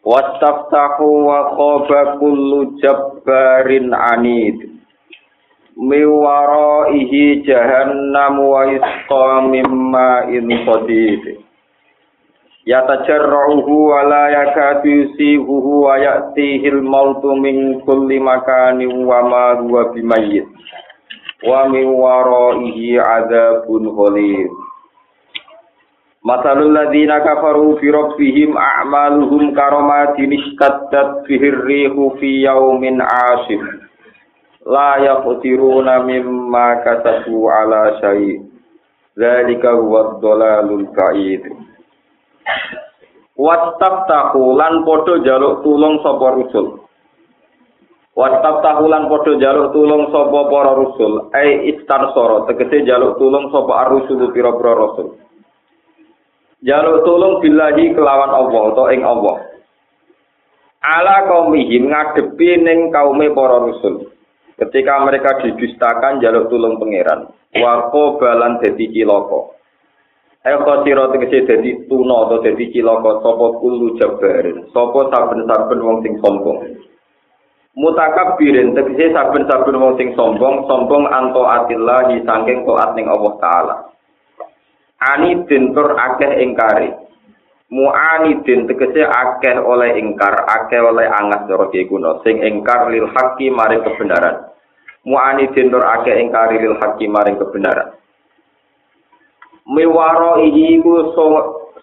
Wastaftahu wa khaba kullu jabbarin anid. Miwaraihi jahannam wa isqa mimma in sadid. Yatajarra'uhu wa la yakadu yusihuhu wa ya'tihil mautu min kulli makanin wa ma huwa bimayyit. Wa min waraihi adzabun ghalid. Masalul ladzina kafaru fi rabbihim a'maluhum karamatin ishtaddat bihir rihu fi yaumin 'asif. La yaqdiruna mimma kasabu ala syai'. Dzalika huwa dhalalul ba'id. Wastaftahu lan padha jaluk tulung sapa rusul. Wastaftahu lan padha jaluk tulung sapa para rusul. Ai istansara tegese jaluk tulung sapa ar-rusul pira-pira rasul. Jaluk tulung billahi kelawan Allah atau ing Allah. Ala kaumihim ngadepi ning kaume para rusul. Ketika mereka didustakan jaluk tulung pangeran. Wako balan dadi cilaka. Eko sira tegese dadi tuna atau dadi cilaka sapa kulu jabarin. Sapa saben-saben wong sing sombong. Mutakabbirin tegese saben-saben wong sing sombong, sombong anto atillahi saking taat ning Allah taala. Anidin tur akeh ingkari. Mu'anidin tegese akeh oleh ingkar akeh oleh angas cara kuno sing ingkar lil haqqi maring kebenaran. Mu'anidin tur akeh ingkari lil haqqi maring kebenaran. Miwaro iku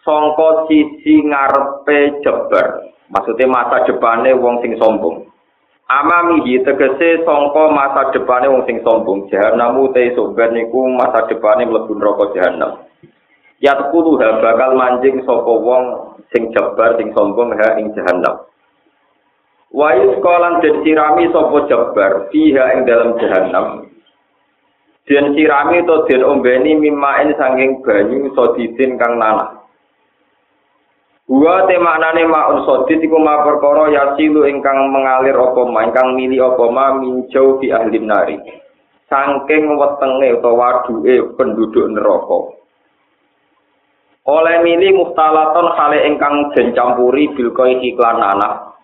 sangka sisi ngarepe jebar. Maksudnya masa depane wong sing sombong amamihi tegese sangka masa depane wong sing sombong jahanam te sobar niku masa depane mlebu neraka jahanam Yatkulu ha bakal manjing sapa wong sing jebar sing sombong ha ing jahanam. Wa iskolan den sirami sapa jebar fiha ing dalam jahanam. Den sirami to den ombeni mimain sanging banyu sodidin kang nanah. Wa te maknane maun sodid iku ma perkara yasilu ingkang mengalir apa ma ingkang mili apa ma minjau di ahli nari. Sangking wetenge utawa waduke penduduk neraka. oleh mili muftalaton hale ingkang den campuri bil koi iklan anak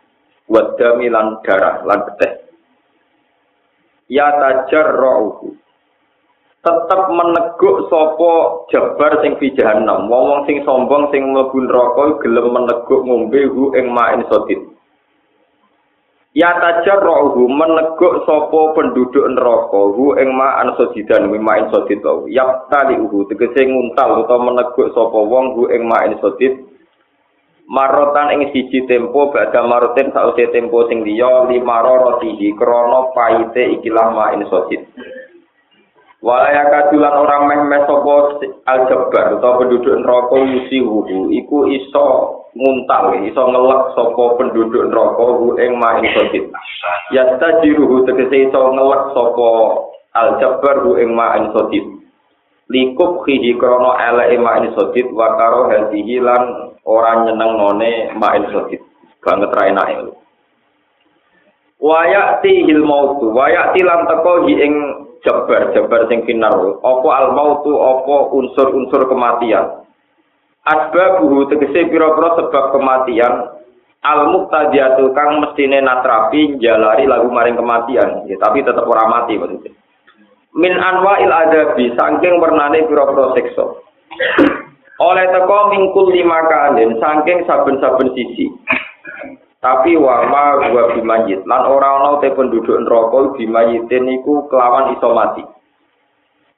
wadda milan darah lan beteh ya tajar tetep meneguk sopo jabar sing fi jahannam wong sing sombong sing mlebu neraka gelem meneguk ngombe hu ing main sodit Ya tajar rohu meneguk sopo penduduk neraka hu ing ma'an sojidan mimain sodit tau. Yap tali uhu tegese nguntal atau meneguk sopo wong hu ing ma'in sodit. Marotan ing siji tempo badha marotin sause tempo sing liya lima rotihi krana paite ikilah ma'in sodit. Walaya kadulan orang meh meh sopo aljabar atau penduduk neraka musi iku iso nguntal iso ngelak sopo penduduk neraka hu ing mah iso dit. Ya tajiru hu tegese iso ngelak sopo aljabar hu ing mah iso dit. Likup khiji krono ele ing mah iso dit wa hadihi lan ora nyeneng none mah iso. Banget ra enak Wayak ti hil lan teko hi ing jabar jabar sing kinar. Apa al mautu apa unsur-unsur kematian? Asbabuhu tegese pira-pira sebab kematian. Al muqtadiyatu kang mestine natrapi jalari lagu maring kematian. Ya, tapi tetap ora mati maksudnya. Min anwa'il adabi saking wernane pira-pira oleh teko mingkul lima kanin saking saben-saben sisi tapi wama gua bimayit lan ora ana te penduduk neraka bimayitin iku kelawan iso mati.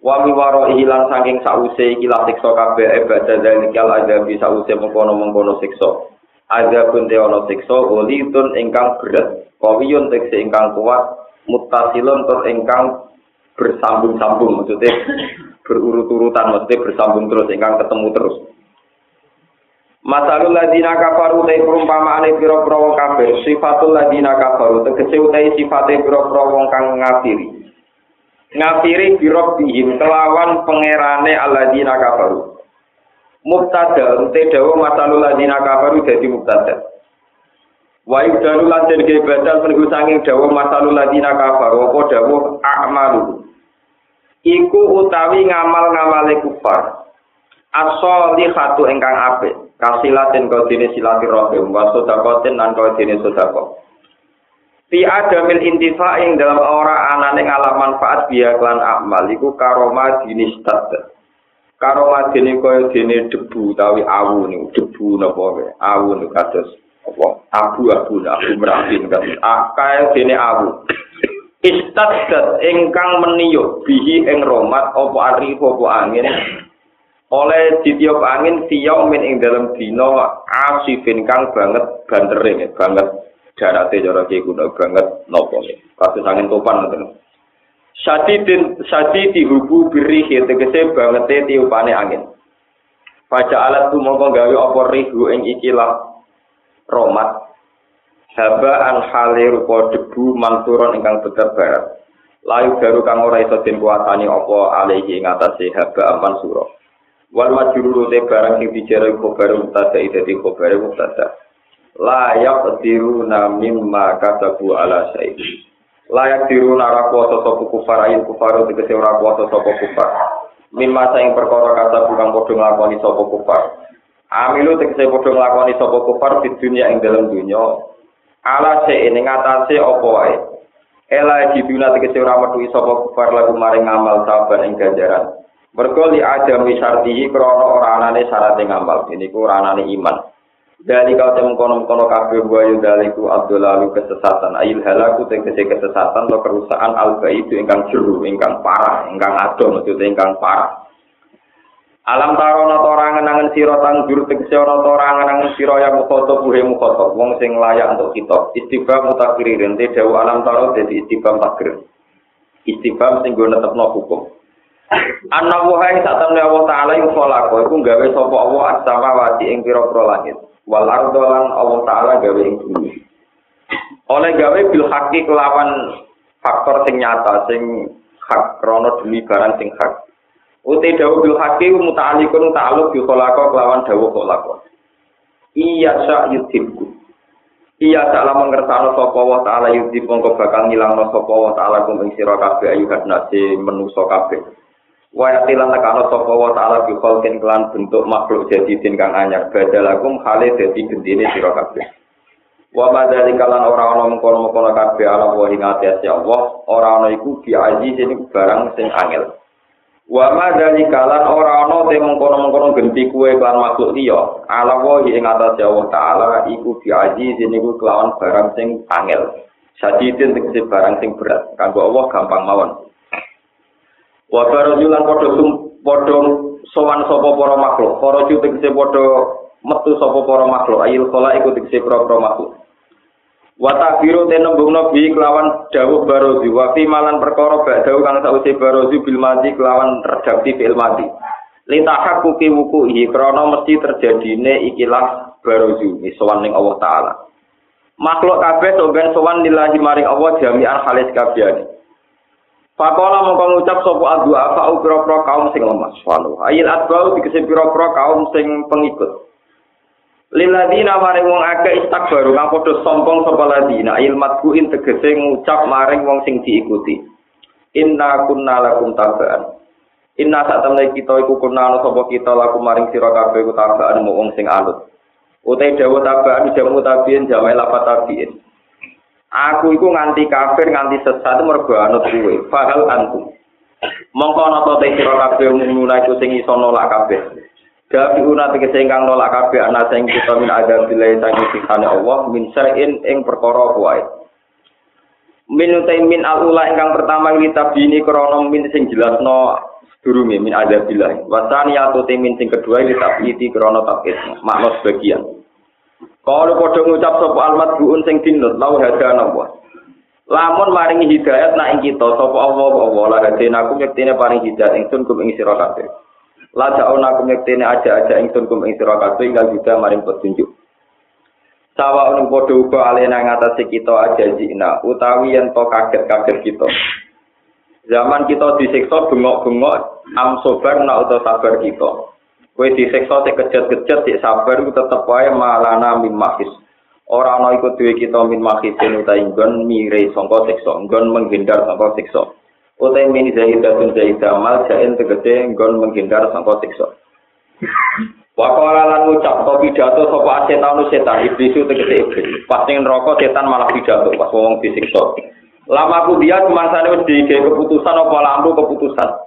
Wa mi waro ilang saking sause iki la siksa kabeh ibadah dan kal ada bisa sause mengkono-mengkono siksa. Ada pun te ana siksa ulitun ingkang berat kawiyun tekse ingkang kuat mutasilun tur ingkang bersambung-sambung maksudnya berurut-urutan maksudnya bersambung terus ingkang ketemu terus Masalul ladina kafaru te perumpamaane pira-pira wong kafir, sifatul ladina kafaru tegese utahe sifate pira-pira wong kang ngafiri. Ngafiri biro bihim kelawan pangerane alladina kafaru. Mubtada te dawa masalul ladina kafaru dadi mubtada. Wa yudalu lan den badal penunggu sanging dawa masalul ladina kafaru apa dawuh a'malu. Iku utawi ngamal-ngamale kufar. As-solihatu ingkang apik. Kasilatin kau dini silaturahim wa sodakotin nan kau dini sodako. Fi adamil intifa ing dalam ora anane ngalam manfaat biya klan amal iku karoma dini stat. Karoma dini kau dini debu tawi awu nih debu napa awu nih kados apa abu abu abu merahim kan akal dini awu. Istadat ingkang meniyuk bihi ing romat opo ari opo angin oleh ditiup angin tiang min ing dalam dino asifin kang banget bantering banget darate cara ki kuno banget nopo kasus angin topan ngoten. Sadidin sadi dihubu biri tegese banget tiupane angin. Baca alat tu mongko gawe apa rihu ing ikilah romat. Haba an hale rupa debu manturon ingkang beter barat. Layu baru kang ora iso den kuatani apa alihi ing atase haba aman surah wal majruru te barang sing dijere khabar mubtada dadi khabar mubtada. La yaqdiruna mimma katabu ala syai. Layak diruna ra kuasa sapa kufar ayin kufar tegese ora kuasa sapa kufar. Mimma saing perkara kata bukan padha nglakoni sapa kufar. Amilu tegese padha nglakoni sapa kufar di dunia ing dalam dunya. Ala syai ing atase apa wae? Ela jibuna tegese ora metu sapa kufar lagu maring amal saban ing ganjaran Mergo li ada misartihi krono ora anane syarat ngamal. Ini ku ora anane iman. Dari kau temu kono kono kabeh buayu daliku abdulalu kesesatan. Ail halaku tegese kesesatan atau kerusakan alba itu ingkang juru, ingkang parah, ingkang adon, maksudnya ingkang parah. Alam tarono tora ngenangen sira tangjur tegese ana tora ngenangen sira ya mukhotob buhe mukhotob wong sing layak untuk kita. Istibam mutakririn te dawu alam taro dadi istibam takrir. Istibam sing go netepno hukum. Ana wae sak temne Allah taala ing kholaqo iku gawe sapa Allah as-samawati ing pira-pira langit. Wal ardo lan Allah taala gawe ing bumi. Oleh gawe bil hakki kelawan faktor sing nyata sing hak krana demi barang sing hak. Uti dawuh bil hakki muta'alliqun ta'alluq bi kholaqa kelawan dawuh kholaqa. Iya sa yudhibku. Iya salah mengersano sapa wa ta'ala yudhib mongko bakal ngilangno sapa wa ta'ala kum ing sira kabeh ayu nasi menusa kabeh. Wa yatilan nekano sapa wa taala bi khalqin kelan bentuk makhluk jadi din kang anyar. Badalakum khale dadi gendine sira kabeh. Wa madali kalan ora ana mengkono-mengkono kabeh ala wa ing ati Allah. Ora ana iku bi aji sing barang sing angel. Wa madali kalan ora ana te mengkono-mengkono genti kuwe kelan makhluk liya. Ala wa ing ati Allah taala iku bi aji sing kelawan barang sing angel. Sadidin tegese barang sing berat, kanggo Allah gampang mawon. Wa barajulan padha padha sowan sapa para makhluk. Para tegese padha metu sapa para makhluk. Ayil khala iku tegese para makhluk. Wa tabiru te nembungno bi kelawan dawuh barozi wa fi malan perkara bak dawuh kang sause barozi bil mati kelawan redaksi fil mati. Litahak kuki wuku hi krana mesti terjadine ikilah barozi sowan ning Allah taala. Makhluk kabeh soben sowan lillahi maring Allah jami'an halis kabeh. Pakola mongko ngucap sapa adua apa pira-pira kaum sing lemah. Walu. Ayil adbau dikese pira-pira kaum sing pengikut. Liladina maring wong akeh istakbaru kang padha sombong sapa ladina ayil matbuin tegese ngucap maring wong sing diikuti. Inna kunna lakum tabaan. Inna sak temne kita iku kunna sapa kita lakum maring sira kabeh iku tabaan wong sing anut. Utai dawuh tabaan jamu tabiin jamai lapat tabiin. Aku iku nganti kafir nganti sesat mergo anut kuwe. Fahal antum. Mongko ana to te sira kabeh mulai iku sing iso nolak kabeh. Gabi una tegese ingkang nolak kabeh ana sing kita min ada bilai sangi siksane Allah min sain ing perkara wae. Min utai min alula ingkang pertama kita bini krana min sing jelasno sedurunge min ada bilai. Wasani atau min sing kedua kita pilih krana tabit makna sebagian. Kalau padha ngucap sapa almat buun sing dinut lau hadana wa. Lamun maringi hidayat nak ing kita sapa Allah Allah la hadina aku yektine paring hidayat ingsun kum ing sira kabeh. La ja'una kum yektene aja-aja ingsun kum ing sira kabeh ingkang juga maring petunjuk. Sawa unu padha uga alena ngatasi kita aja jina utawi yen to kaget-kaget kita. Zaman kita disiksa bengok-bengok am sobar nak utawa sabar kita. Kowe disiksa sik kejet-kejet sik sabar tetep wae malana min mahis. Ora ana iku duwe kita min mahisin utawi nggon mire sangka siksa, nggon menghindar sangka siksa. Utawi min zahidatun zahidah mal jain tegese nggon menghindar sangka siksa. Wakala lan ngucap to pidato sapa setan setan iblis tegese iblis. Pas ning neraka setan malah pidato pas wong disiksa. Lama aku dia semangsane wis dikek keputusan apa lampu keputusan.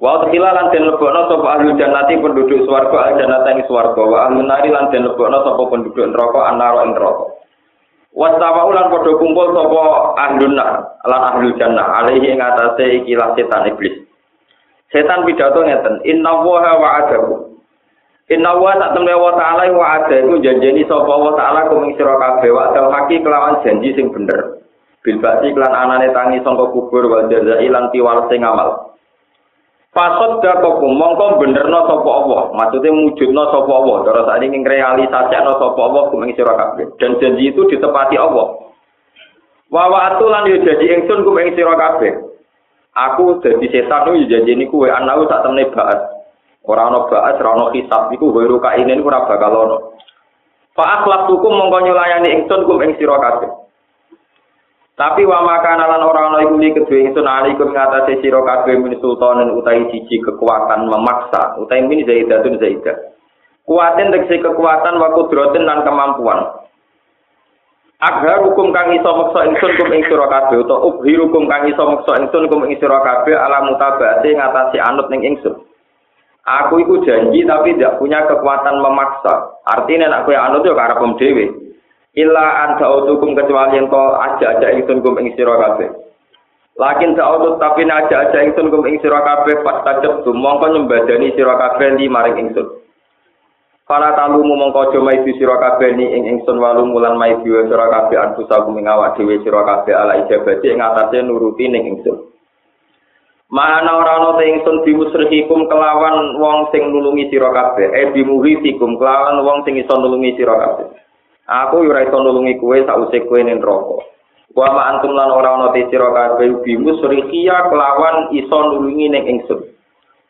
Wa tekila lan den lebokno sapa ahli jannati penduduk swarga ahli jannati swarga wa ahli nari lan den lebokno sapa penduduk neraka anara ing neraka. Wastawa ulan padha kumpul sapa ahli nar lan ahli jannah alaihi ing atase ikilah setan iblis. Setan pidato ngeten, inna wa wa'adahu Inna wa sak temne wa ta'ala wa ada iku janjeni sapa wa ta'ala kuming sira kabeh wa dal haki kelawan janji sing bener. Bil klan anane tangi sangka kubur wa jazai lan tiwal sing amal. Fasod dakoku mongko benerno sapa Allah, maksude mujudno sapa Allah, cara sak ning realisasikno sapa Allah kuming sira kabeh. Dan janji itu ditepati Allah. Wa wa atulan yo janji ingsun kuming sira kabeh. Aku dadi setan yo janjeni kuwe anau sak temne baat. Ora ana ba'as, ora ana hisab iku wiru kaine iku ora bakal ana. Fa akhlaq hukum mongko nyulayani ingsun kum ing sira kabeh. Tapi wa makana lan ora ana iku kedue ingsun alaikum ngatasi sira kabeh min sultanen utawi siji kekuatan memaksa utawi min zaidatun zaidah. Kuatin tegese kekuatan wa kudratin lan kemampuan. Agar hukum kang iso maksa ingsun kum ing sira kabeh utawa ubhir hukum kang iso maksa ingsun kum ing sira kabeh ala mutabate ngatasi anut ning ingsun. Aku itu janji tapi tidak punya kekuatan memaksa. Artinya nak kue anut yo karena pem dewe. Illa anta utukum kecuali yang kau aja aja ingsun kum ing sira kabeh. Lakin ta'udut tapi aja aja ingsun kum ing sira kabeh pas mongko nyembadani sira kabeh li maring ingsun. Para talumu mongko aja maidu sira kabeh ni ing ingsun walu mulan maidu sira kabeh anfusakum ing awak dhewe sira kabeh ala ijabati ing atase nuruti ning ingsun. Mana ora ana te ingsun bimusrihikum kelawan wong sing nulungi sira kabeh, eh bimuhitikum kelawan wong sing iso nulungi sira kabeh. Aku ora iso nulungi kowe sause kowe ning neraka. Wa ma antum lan ora ana te sira kabeh bimusrihiya kelawan iso nulungi ning ingsun.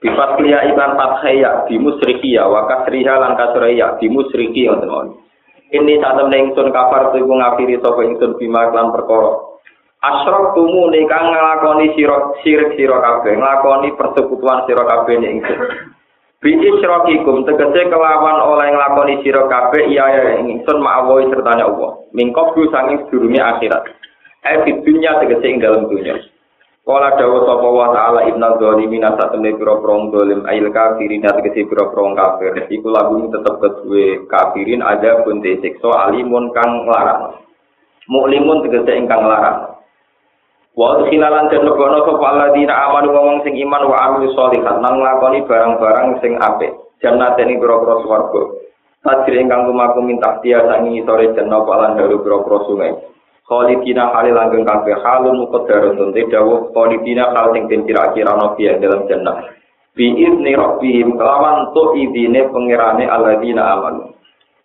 Bifat liya ikan fathaya bimusrihiya wa kasriha lan kasriya bimusrihiya ngoten Ini saat temen ingsun kafar tu ngafiri sapa ingsun bima lan perkara Asrok tumu nikang ngelakoni sirok sirik siro kabeh, ngelakoni persekutuan siro kabeh ning ingsun. Bi isrokikum tegese kelawan oleh ngelakoni siro kabeh iya ya ingsun ma'awohi sertanya Allah. Mingkop du sanging akhirat. Eh di dunia tegese ing dalam dunia. Kala dawa sapa wa ta'ala ibna dzalimin satemene pira-pira zalim ail kafirin tegese pira-pira kafir. Iku lagu tetep kedue kafirin ada pun siksa alimun kang larang. Muklimun tegese ingkang larang. Wa khilalan den lebono sapa alladzina amanu wong sing iman wa amilu sholihat nang nglakoni barang-barang sing apik. Jannaten ing pira-pira swarga. Tajri ingkang lumaku minta dia sangi sore jenna palan dalu pira-pira sungai. Khalidina halil langgeng kabeh halun muqaddaratun te dawuh khalidina hal sing den kira-kira dalam jannah. Bi izni rabbihim kelawan tu idine pangerane alladzina amanu.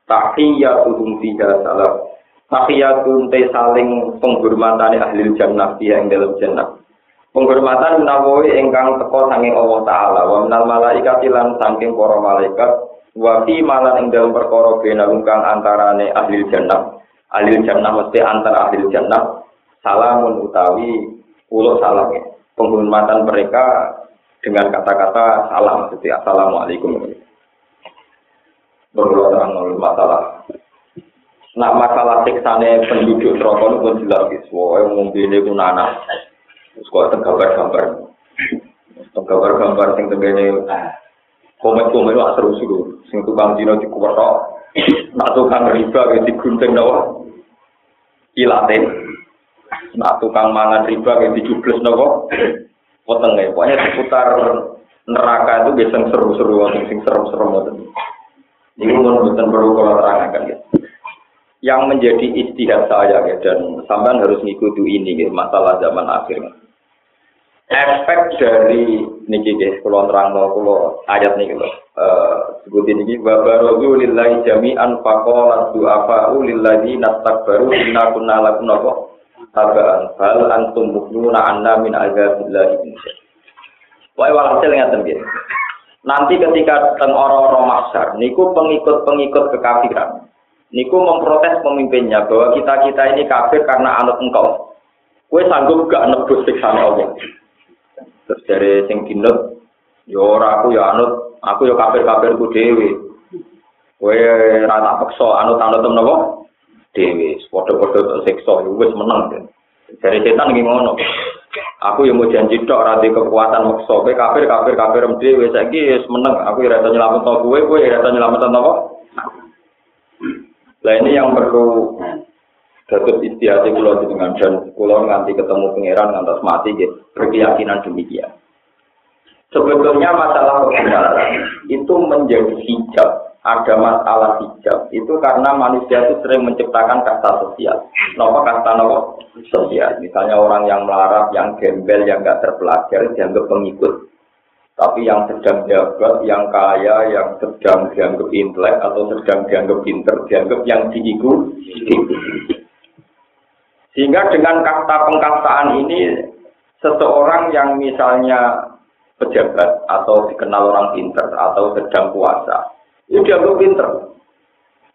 Tahiyyatuhum fiha salam. Tahiyatun te saling penghormatan ahli jannah dia yang dalam jannah. Penghormatan menawi ingkang teko sanging Allah Ta'ala. Wa minal malaikat lan saking para malaikat. Wa fi malan ing dalam perkara bena kang antarane ahli jannah. Ahli jannah mesti antara ahli jannah. Salamun utawi ulo salam. Penghormatan mereka dengan kata-kata salam. Jadi assalamualaikum. Berdoa terang masalah Nah masalah siksane penduduk terokon pun jelas kiswo, yang mungkin ini pun anak. Terus kok tergambar gambar, tergambar gambar sing tengganya ah, komet komet lah terus dulu. Sing tukang dino di kuwerok, nak tukang riba kayak digunting gunting doang, ilatin. Nak tukang mangan riba kayak dijubles jublus doang, potengnya. Pokoknya seputar neraka itu biasanya seru-seru, sing serem-serem. Ini pun bukan perlu kalau terangkan gitu. Yang menjadi istihad saya ya, dan sampai harus ngikuti ini ya, masalah zaman akhir. efek dari niki guys kalau terang kalau ayat niki loh uh, sebut ini wa barozu lillahi jami'an faqala du'afa lillahi nastakbaru inna kunna lakum napa tabaan. Fal antum mukminuna anna min azabillahi Wae walhasil ngaten nggih. Nanti ketika teng ora-ora niku pengikut-pengikut kekafiran Niku memprotes pemimpinnya bahwa kita kita ini kafir karena anut engkau. Kue sanggup gak nebus siksa Allah. Terus dari sing kinut, yo aku yo anut, aku yo kafir kafirku dewi. Kue rata pekso anut anut temen kok dewi. Sporto sporto tuh siksa, wes menang deh. Dari setan gimana? Aku yang mau janji dok radik kekuatan maksa, kue kafir kafir kafir mdi, wes lagi wes menang. Aku yang rasa nyelamatin tau kue, kue yang rasa nyelamatin tau kok. Lah ini yang perlu Datuk pulau dengan dan pulau nganti ketemu pangeran ngantos mati gitu, berkeyakinan demikian. Sebetulnya masalah kebenaran itu menjadi hijab. Ada masalah hijab itu karena manusia itu sering menciptakan kasta sosial. Kenapa kasta nopo sosial? Misalnya orang yang melarat, yang gembel, yang gak terpelajar dianggap pengikut. Tapi yang sedang jabat, yang kaya, yang sedang dianggap intelek atau sedang dianggap pinter, dianggap yang diikuti. Sehingga dengan kasta pengkastaan ini, seseorang yang misalnya pejabat atau dikenal orang pinter atau sedang puasa, itu dianggap pinter.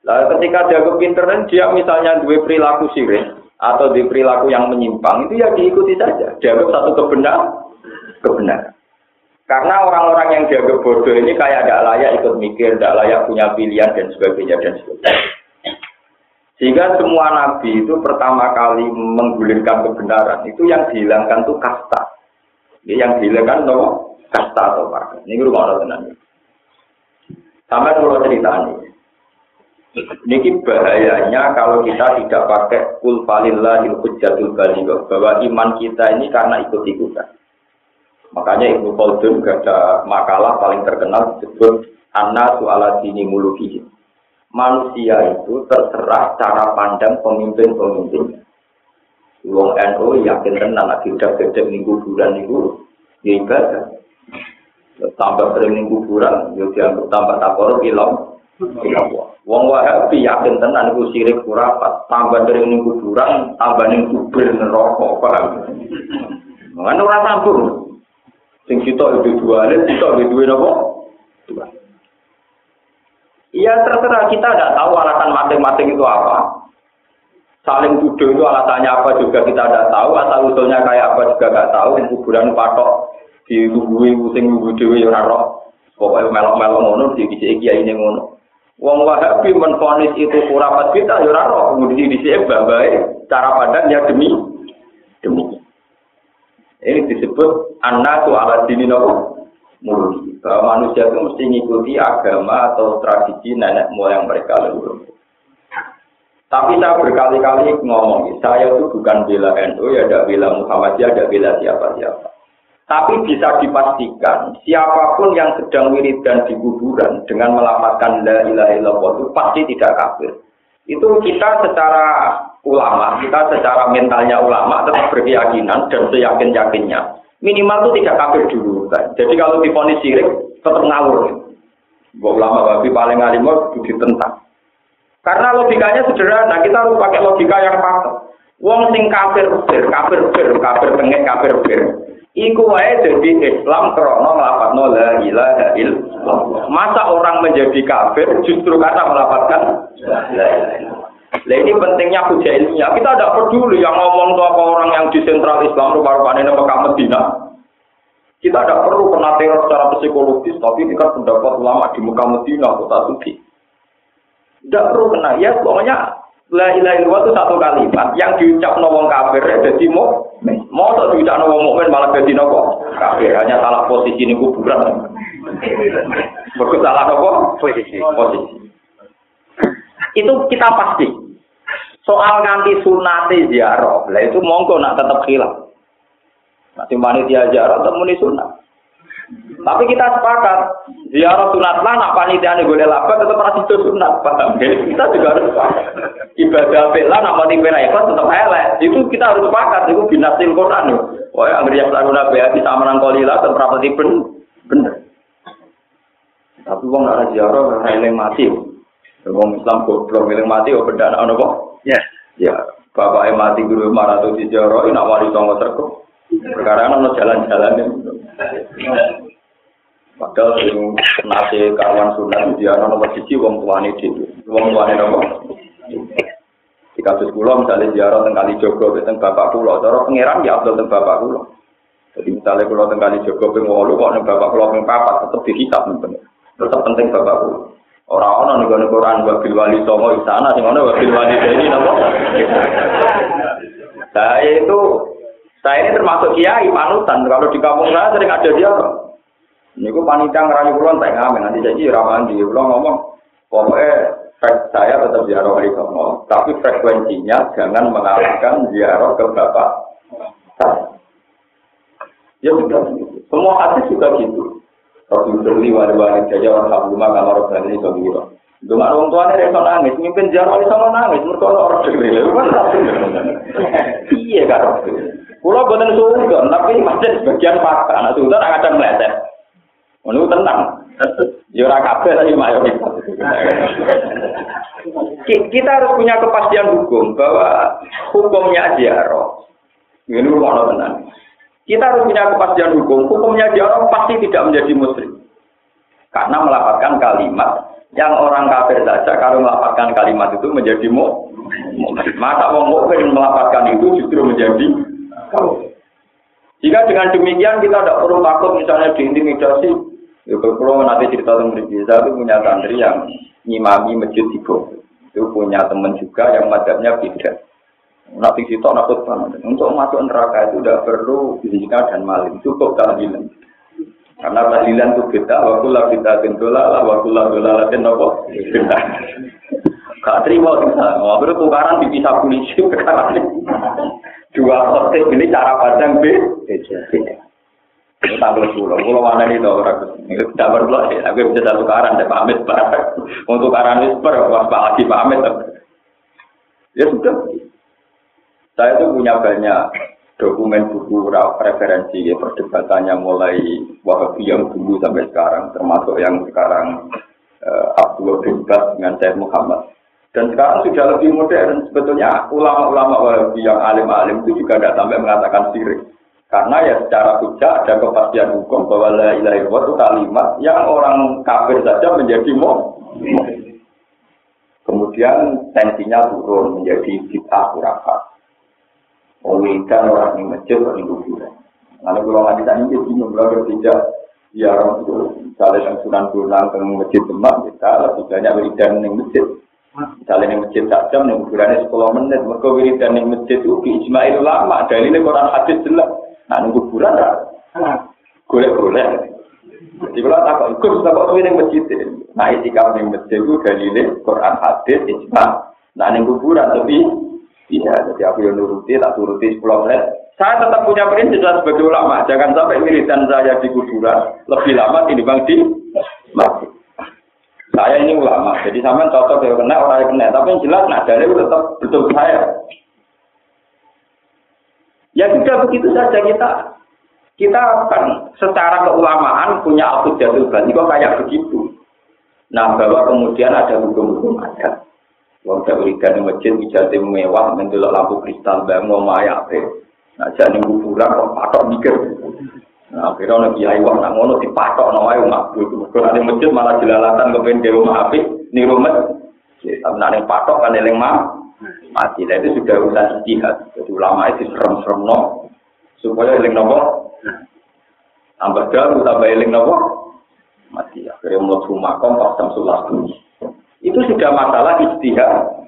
Lalu ketika dianggap pinter, dan dia misalnya dua perilaku sirik atau di perilaku yang menyimpang, itu ya diikuti saja. Dianggap satu kebenar, kebenaran. Karena orang-orang yang dianggap bodoh ini kayak tidak layak ikut mikir, tidak layak punya pilihan dan sebagainya dan sebagainya. Sehingga semua nabi itu pertama kali menggulirkan kebenaran itu yang dihilangkan tuh kasta. Yang dihilangkan tuh kasta atau marga. Ini gue mau tenang. Sampai kalau cerita ini. Ini bahayanya kalau kita tidak pakai kul falillah hujjatul baligh bahwa iman kita ini karena ikut-ikutan. Makanya Ibnu Khaldun ada makalah paling terkenal disebut Anna su'ala dini mulukihi manusia itu terserah cara pandang pemimpin-pemimpin. Wong NU yakin tenang lagi udah gede minggu bulan itu ya. Tambah sering minggu bulan, ya dianggap tambah takor ilang. Wong Wahabi yakin tenan iku sirik kurapat, tambah sering minggu bulan, tambah ning kubur neraka, paham? Mengenai ora campur. Sing sitok itu dua, sitok itu dua? Dua. Iya terserah kita tidak tahu alasan masing-masing itu apa. Saling tuduh itu alasannya apa juga kita tidak tahu. Asal usulnya kayak apa juga tidak tahu. Kuburan patok di lubui pusing lubu dewi ya roh. Pokoknya melok-melok ngono di kisi kiai ini ngono. Wong Wahabi menfonis itu kurapat kita ya. Kemudian di sini cara pandang ya demi demi. Ini disebut anak tu ala dini nopo mulki. Bahwa manusia itu mesti mengikuti agama atau tradisi nenek moyang mereka leluhur. Tapi saya berkali-kali ngomong, saya itu bukan bela NU, ya ada bela Muhammadiyah, ada bela siapa-siapa. Tapi bisa dipastikan, siapa pun yang sedang wiridan di kuburan dengan melamatkan la ilaha illallah itu pasti tidak kafir. Itu kita secara ulama, kita secara mentalnya ulama tetap berkeyakinan dan seyakin-yakinnya minimal itu tidak kafir dulu. Kan? Jadi kalau difonis sirik tetap ngawur. Bawa ulama babi paling alim itu ditentang. Karena logikanya sederhana, kita harus pakai logika yang pas. Wong sing kafir bir, kafir bir, kafir tengah, kafir bir. Iku wae jadi Islam krono nglafadzno la ilaha illallah. Masa orang menjadi kafir justru ilaha illallah. Nah ini pentingnya hujah ilmiah. Kita tidak peduli yang ngomong itu apa orang yang di sentral Islam rupa-rupanya ini Mekah Medina. Kita tidak perlu kena teror secara psikologis, tapi ini kan pendapat ulama di Mekah Medina, kota suci. Tidak perlu kena. Ya pokoknya La ilaha illallah itu satu kalimat yang diucap wong kafir ya jadi mau mau tak diucap wong mukmin malah jadi nopo kafir hanya salah posisi ini kuburan. Berikut salah nopo posisi. Posisi. Itu kita pasti. Soal nganti sunate ziarah, lah itu monggo nak tetap hilang. Nanti mana dia ziarah tetap muni sunat. Tapi kita sepakat, ziarah sunat lah, nak panitia nih gue laba tetap masih itu sunat, paham? Kita juga harus sepakat. Ibadah bela, nak panitia ikut tetap elek. Itu kita harus sepakat, itu binasil Quran. Ya, anggar yang selalu nabi hati sama nangkolila, tetap bener. bener. Tapi wong nak ziarah, nggak mati. Wong Islam goblok, eling mati, oh beda anak kok. Ya. Ya, bapak mati guru marah tuh ziarah, nak wali songo terkok. Perkara ono jalan-jalan Padahal yang nasi kawan sunat dia nomor siji wong tuane dhewe. Wong tuane nomor. Di kasus kula misalnya ziarah teng kali Jogo teng bapak kula, cara pangeran ya Abdul teng bapak kula. Jadi misalnya kula teng kali Jogo ping 8 kok ning bapak kula ping 4 tetep dihisab nih Tetep penting bapak kula. Orang orang nih kalau Quran wabil wali songo istana, sing mana wabil wali ini napa? Saya itu saya ini termasuk kiai panutan. Kalau di kampung saya sering ada dia. Ini gue panitia ngerayu kulon tak ngamen nanti jadi ramaan di kulon ngomong pokoknya saya tetap ziarah wali songo, tapi frekuensinya jangan mengalahkan ziarah ke bapak. Ya sudah, semua hadis juga gitu. Rasul Sirli wali wali saja orang rumah kamar orang ini sobiro. Dengan orang tua ini rasa nangis, mimpin ziarah wali songo nangis, mereka orang degil. Iya kan? Kulo boten suudon, tapi masih sebagian fakta. Anak suudon akan meleset. Menurut tenang. Ya ora kabeh tapi mayoritas. Kita harus punya kepastian hukum bahwa hukumnya ziarah. Ini rumah tenang. Kita harus punya kepastian hukum. Hukumnya ziarah pasti tidak menjadi muslim. Karena melapatkan kalimat yang orang kafir saja kalau melapatkan kalimat itu menjadi mu. Masa wong mukmin melapatkan itu justru menjadi jika dengan demikian kita tidak perlu takut misalnya diintimidasi. Ya, kalau nanti cerita tentang berbeda itu punya santri yang ngimami masjid di Itu punya teman juga yang madhabnya beda. Nanti situ nakut banget. Untuk masuk neraka itu tidak perlu fisika dan maling. Cukup tahlilan. Karena tahlilan itu beda. Wakulah kita tentulah lah. Wakulah dola latin nopo. Beda. Gak terima kita. Wabar tukaran dipisah polisi. dua khotib ini cara pandang B. Ini tampil pulau, mana nih tau Ini tidak perlu sih, aku bisa satu karan, saya pamit. Untuk karan itu per, pas Pak Haji pamit. Ya sudah. Saya itu punya banyak dokumen buku referensi ya perdebatannya mulai yang dulu sampai sekarang, termasuk yang sekarang uh, Abdullah bin dengan Syed Muhammad. Dan sekarang sudah lebih modern. Sebetulnya ulama-ulama Wahabi yang alim-alim itu juga tidak sampai mengatakan sirik. Karena ya secara hujah ada kepastian hukum bahwa la ilaha itu kalimat yang orang kafir saja menjadi mau. Kemudian tensinya turun menjadi bid'ah kurafat. Mewiridan orang di masjid, orang di kuburan. Kalau nggak bisa ini, bingung, kalau tidak ya orang itu, misalnya yang sunan bulan ke masjid Demak, kita lebih banyak wiridan di masjid. Misalnya yang masjid tak jam, yang kuburannya 10 menit. Mereka wiridan di masjid itu di Ismail lama. Dalilnya Quran hadis jelas. Nah, nunggu kuburan lah. Golek-golek. Jadi kalau tak ikut, tak kok yang masjid. Nah, itikaf yang masjid itu dalilnya Quran hadis, ijma. Nah, nunggu kuburan tapi Iya, jadi aku yang nuruti, tak turuti 10 menit. Saya tetap punya prinsip sebagai ulama. Jangan sampai wiridan saya di kuburan lebih lama dibanding di masjid. Saya ini ulama, jadi sama cocok ya kena orang yang kena. Tapi yang jelas nah dari tetap betul saya. Ya sudah begitu saja kita kita akan secara keulamaan punya aku jatuh bani kok kayak begitu. Nah bahwa kemudian ada hukum-hukum adat. Wong wiridan di masjid ijazah mewah mendelok lampu kristal bang mau maya Nah jadi kuburan kok patok mikir. Nah, akhirnya ono kiai wah nak ngono dipatok no wae itu. Kalau ada masjid malah jelalatan kepen dewa omah apik ning rumah. Ya, tapi nak patok kan eling mah mati. Lah itu sudah urusan ijtihad. Jadi ulama itu serem-serem no supaya eling nopo. Tambah jauh tambah eling nopo mati. Akhirnya mau rumah kom pas jam sebelas Itu sudah masalah ijtihad.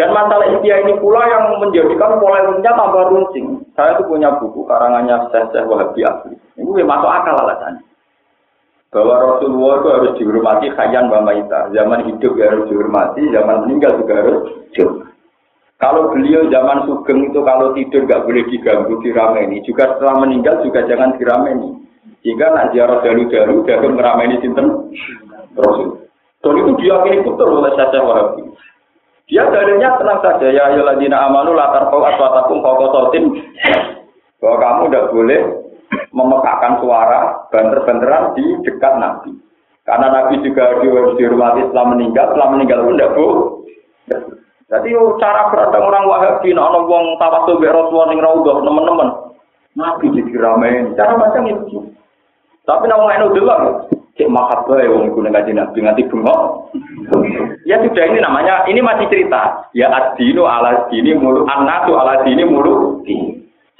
Dan masalah India ini pula yang menjadikan polemiknya tambah runcing. Saya itu punya buku karangannya Syekh Wahabi Asli. Ini masuk akal alasannya. Bahwa Rasulullah itu harus dihormati khayan wa maita. Zaman hidup ya harus dihormati, zaman meninggal juga harus dihormati. Kalau beliau zaman sugeng itu kalau tidur nggak boleh diganggu dirameni, juga setelah meninggal juga jangan dirameni. Jika nak ziarah dalu-dalu, akan merameni sinten Rasul. Dan itu diyakini betul oleh Syekh Wahabi. Dia dalilnya tenang saja ya ayyuhalladzina amanu la tarfa'u aswatakum sautin bahwa kamu tidak boleh memekakkan suara banter-banteran di dekat Nabi. Karena Nabi juga dihormati setelah meninggal, setelah meninggal pun tidak boleh. Jadi oh, cara berada orang Wahabi, nak orang wong tawasul be Rasulullah ning teman-teman. Nabi diramein, cara macam itu. Tapi nak enu delok, cek makat bae wong iku ning Nabi nganti bengok. ya sudah ini namanya, ini masih cerita. Ya ad-dinu ala dini mulu, an-nasu ala dini mulu.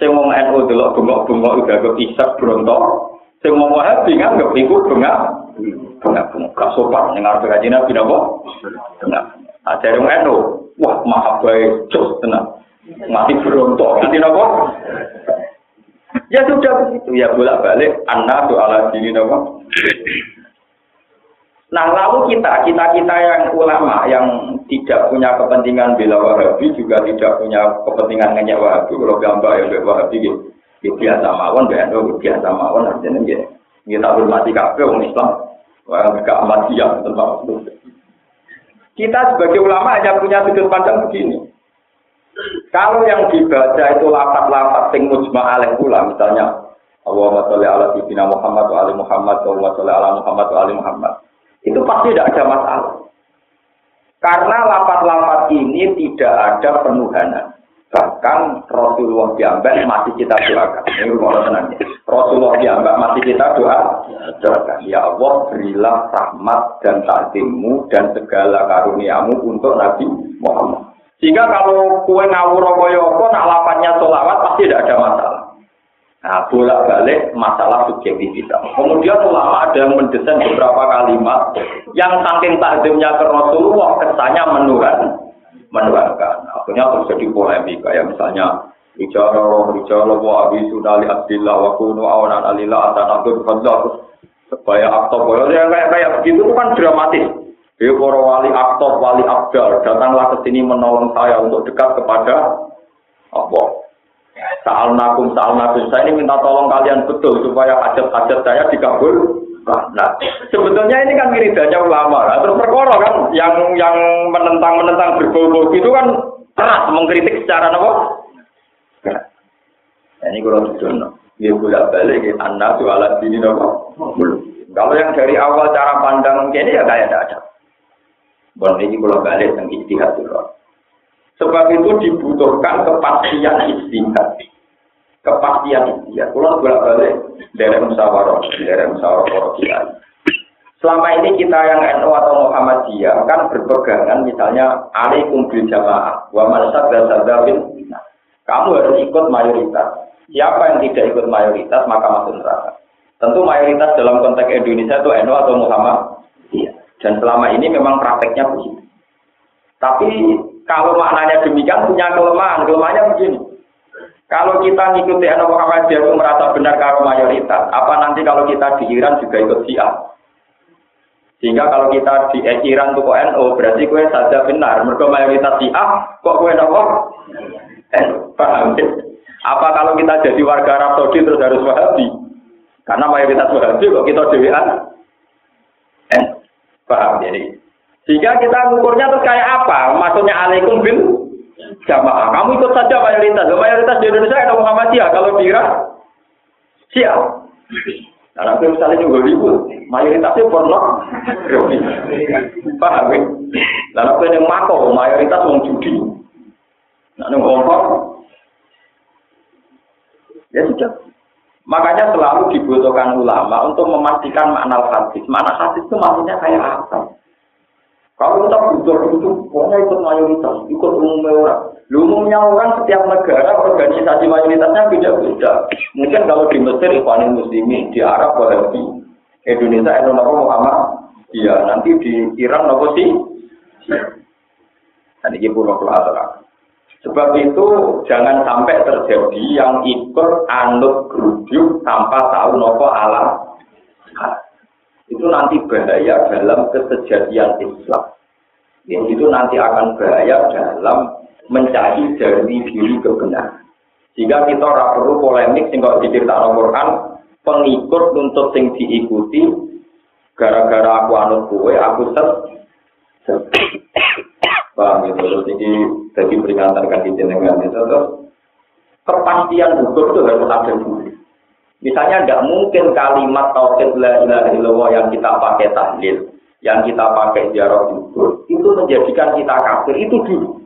Sing wong NU delok bengok-bengok udah kok isak bronto. Sing wong Wahabi nganggep iku bengak. Bengak-bengok gak sopan ning arep kaji Nabi napa? Bengak. Ada yang NU, wah maha baik, cus tenang. Mati berontok, nanti nopo. Ya sudah begitu, ya bolak balik. Tuh ala dini nopo. Nah lalu kita, kita kita yang ulama yang tidak punya kepentingan bela wahabi juga tidak punya kepentingan ngenyek wahabi. Kalau gambar ya bela wahabi gitu. Ya biasa mawon, BNO biasa mawon artinya gitu. Kita hormati kafe orang Islam. Orang gak amat siap tentang. Kita sebagai ulama hanya punya sudut pandang begini. Kalau yang dibaca itu lapat-lapat sing mujma pula, misalnya Allahumma sholli ala sayyidina Muhammad wa ali Muhammad Allahumma sholli ala Muhammad wa ali Muhammad. Itu pasti tidak ada masalah. Karena lapat-lapat ini tidak ada penuhanan. Bahkan Rasulullah diambak masih kita doakan. Ini rumah Rasulullah diambak masih kita doa. Doakan. Ya Allah berilah rahmat dan takdimmu dan segala karuniamu untuk Nabi Muhammad. Sehingga kalau kue ngawur kaya apa, nak lapatnya solawat pasti tidak ada masalah. Nah, bolak-balik masalah subjektivitas. Kemudian ulama ada yang mendesain beberapa kalimat yang saking takdimnya ke Rasulullah kesannya menurun menerangkan. Akhirnya terus jadi polemik kayak misalnya bicara roh bicara wa abi sunali abdillah wa kunu awanan alillah atanadur fadlah supaya aktor yang kayak kayak begitu itu kan dramatis. Ya para wali aktor, wali abdal, datanglah ke sini menolong saya untuk dekat kepada apa? Saal nakum, saal nakum. Saya ini minta tolong kalian betul supaya hajat-hajat saya dikabul Nah, sebetulnya ini kan wiridanya ulama. Nah, terus perkara kan yang yang menentang menentang berbau-bau itu kan keras mengkritik secara apa? Nah, ini kurang sedono. Dia bolak balik anda tuh alat ini nopo. Kalau yang dari awal cara pandang ini ya kayak ada. Bon ini bolak balik yang istihad dulu. Sebab itu dibutuhkan kepastian istihad. Kepastian ya kalau bolak balik dari musyawarah dari musyawarah selama ini kita yang NU atau Muhammadiyah kan berpegangan misalnya alaikum bil jamaah wa man sadda kamu harus ikut mayoritas. Siapa yang tidak ikut mayoritas maka masuk neraka. Tentu mayoritas dalam konteks Indonesia itu NU atau Muhammadiyah. Dan selama ini memang prakteknya begitu. Tapi kalau maknanya demikian punya kelemahan kelemahannya begini kalau kita ngikuti Anak Muhammadiyah itu merasa benar karo mayoritas, apa nanti kalau kita di Iran juga ikut Syiah? Sehingga kalau kita di Iran tuh kok NU, berarti kue saja benar. Mereka mayoritas Syiah, kok kue nopo? Paham? Apa kalau kita jadi warga Arab Saudi terus harus Wahabi? Karena mayoritas Wahabi kok kita dewan? Paham jadi? Sehingga kita ngukurnya terus kayak apa? Maksudnya alaikum bil jamaah. Kamu ikut saja mayoritas. Mayoritas di Indonesia ada Muhammadiyah. Kalau di Irak, siap. Nah, nanti misalnya juga ribut, mayoritasnya porno. Paham ya? Nah, nanti yang mako, mayoritas mau judi. Nah, yang ngomong, ya sudah. Makanya selalu dibutuhkan ulama untuk memastikan makna hadis. Makna hadis itu maksudnya kayak apa? Kalau kita butuh itu, pokoknya ikut mayoritas, ikut umumnya orang. Umumnya orang setiap negara organisasi mayoritasnya beda-beda. Mungkin kalau di Mesir Ikhwanul Muslimi, di Arab Wahabi, Indonesia Indonesia Muhammad, iya nanti di Iran nopo sih. Dan ini pulau Sebab itu jangan sampai terjadi yang ikut anut geruduk tanpa tahu nopo alam itu bahaya dalam kesejatian Islam. Yang itu nanti akan bahaya dalam mencari dari diri kebenaran. Sehingga kita ora perlu polemik sing kok diceritakan Quran pengikut nuntut sing diikuti gara-gara aku anut kue aku set paham gitu terus ini jadi peringatan kaki jenengan itu terus kepastian hukum itu harus ada dulu misalnya tidak mungkin kalimat tauhid la ilaha illallah yang kita pakai tahlil yang kita pakai ziarah kubur itu menjadikan kita kafir itu dulu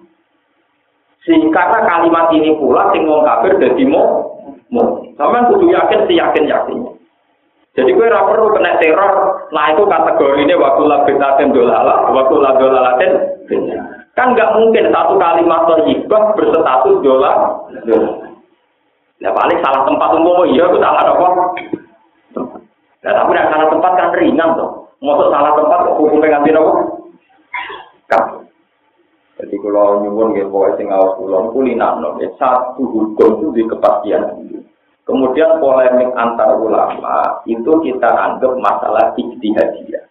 sehingga karena kalimat ini pula sing wong kafir jadi mau sama kudu yakin si yakin yakinnya jadi gue ora perlu kena teror. Nah itu kategori ini waktu labit naten dolala, waktu ladolalaten. Kan nggak mungkin satu kalimat terhibah berstatus dolar. Ya paling salah tempat umum iya itu salah apa? Ya tapi yang salah tempat kan ringan tuh. Masuk salah tempat kok hukumnya nganti apa? Jadi kalau nyuwun nggih pokoke sing awas kula kulinano satu hukum itu di kepastian. Kemudian polemik antar ulama itu kita anggap masalah ijtihadiyah.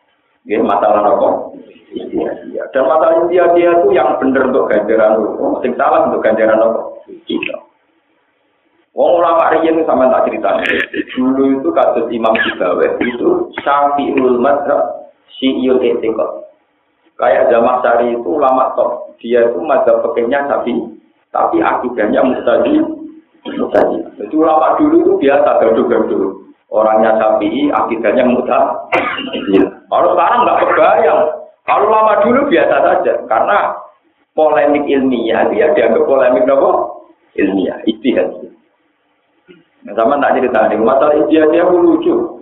Ya, masalah apa? Ijtihadiyah. Dan masalah ijtihadiyah itu yang benar untuk ganjaran hukum, sing salah untuk ganjaran apa? Wong ulama riyen sama tak ceritanya. Dulu itu kasus Imam Sibawe itu Syafi'ul Madhab Syi'ul Etikot. Kayak Jamak Sari itu ulama top. Dia itu madhab pekehnya Syafi'i. Tapi akidahnya Muqtadi Mutadi. Jadi ulama dulu itu biasa gaduh-gaduh. Orangnya sapi, akidahnya muta. Kalau sekarang nggak kebayang. Kalau lama dulu biasa saja, karena polemik ilmiah dia dianggap polemik nopo ilmiah, istihad. Nah, sama tak cerita nih, masalah istihad dia lucu.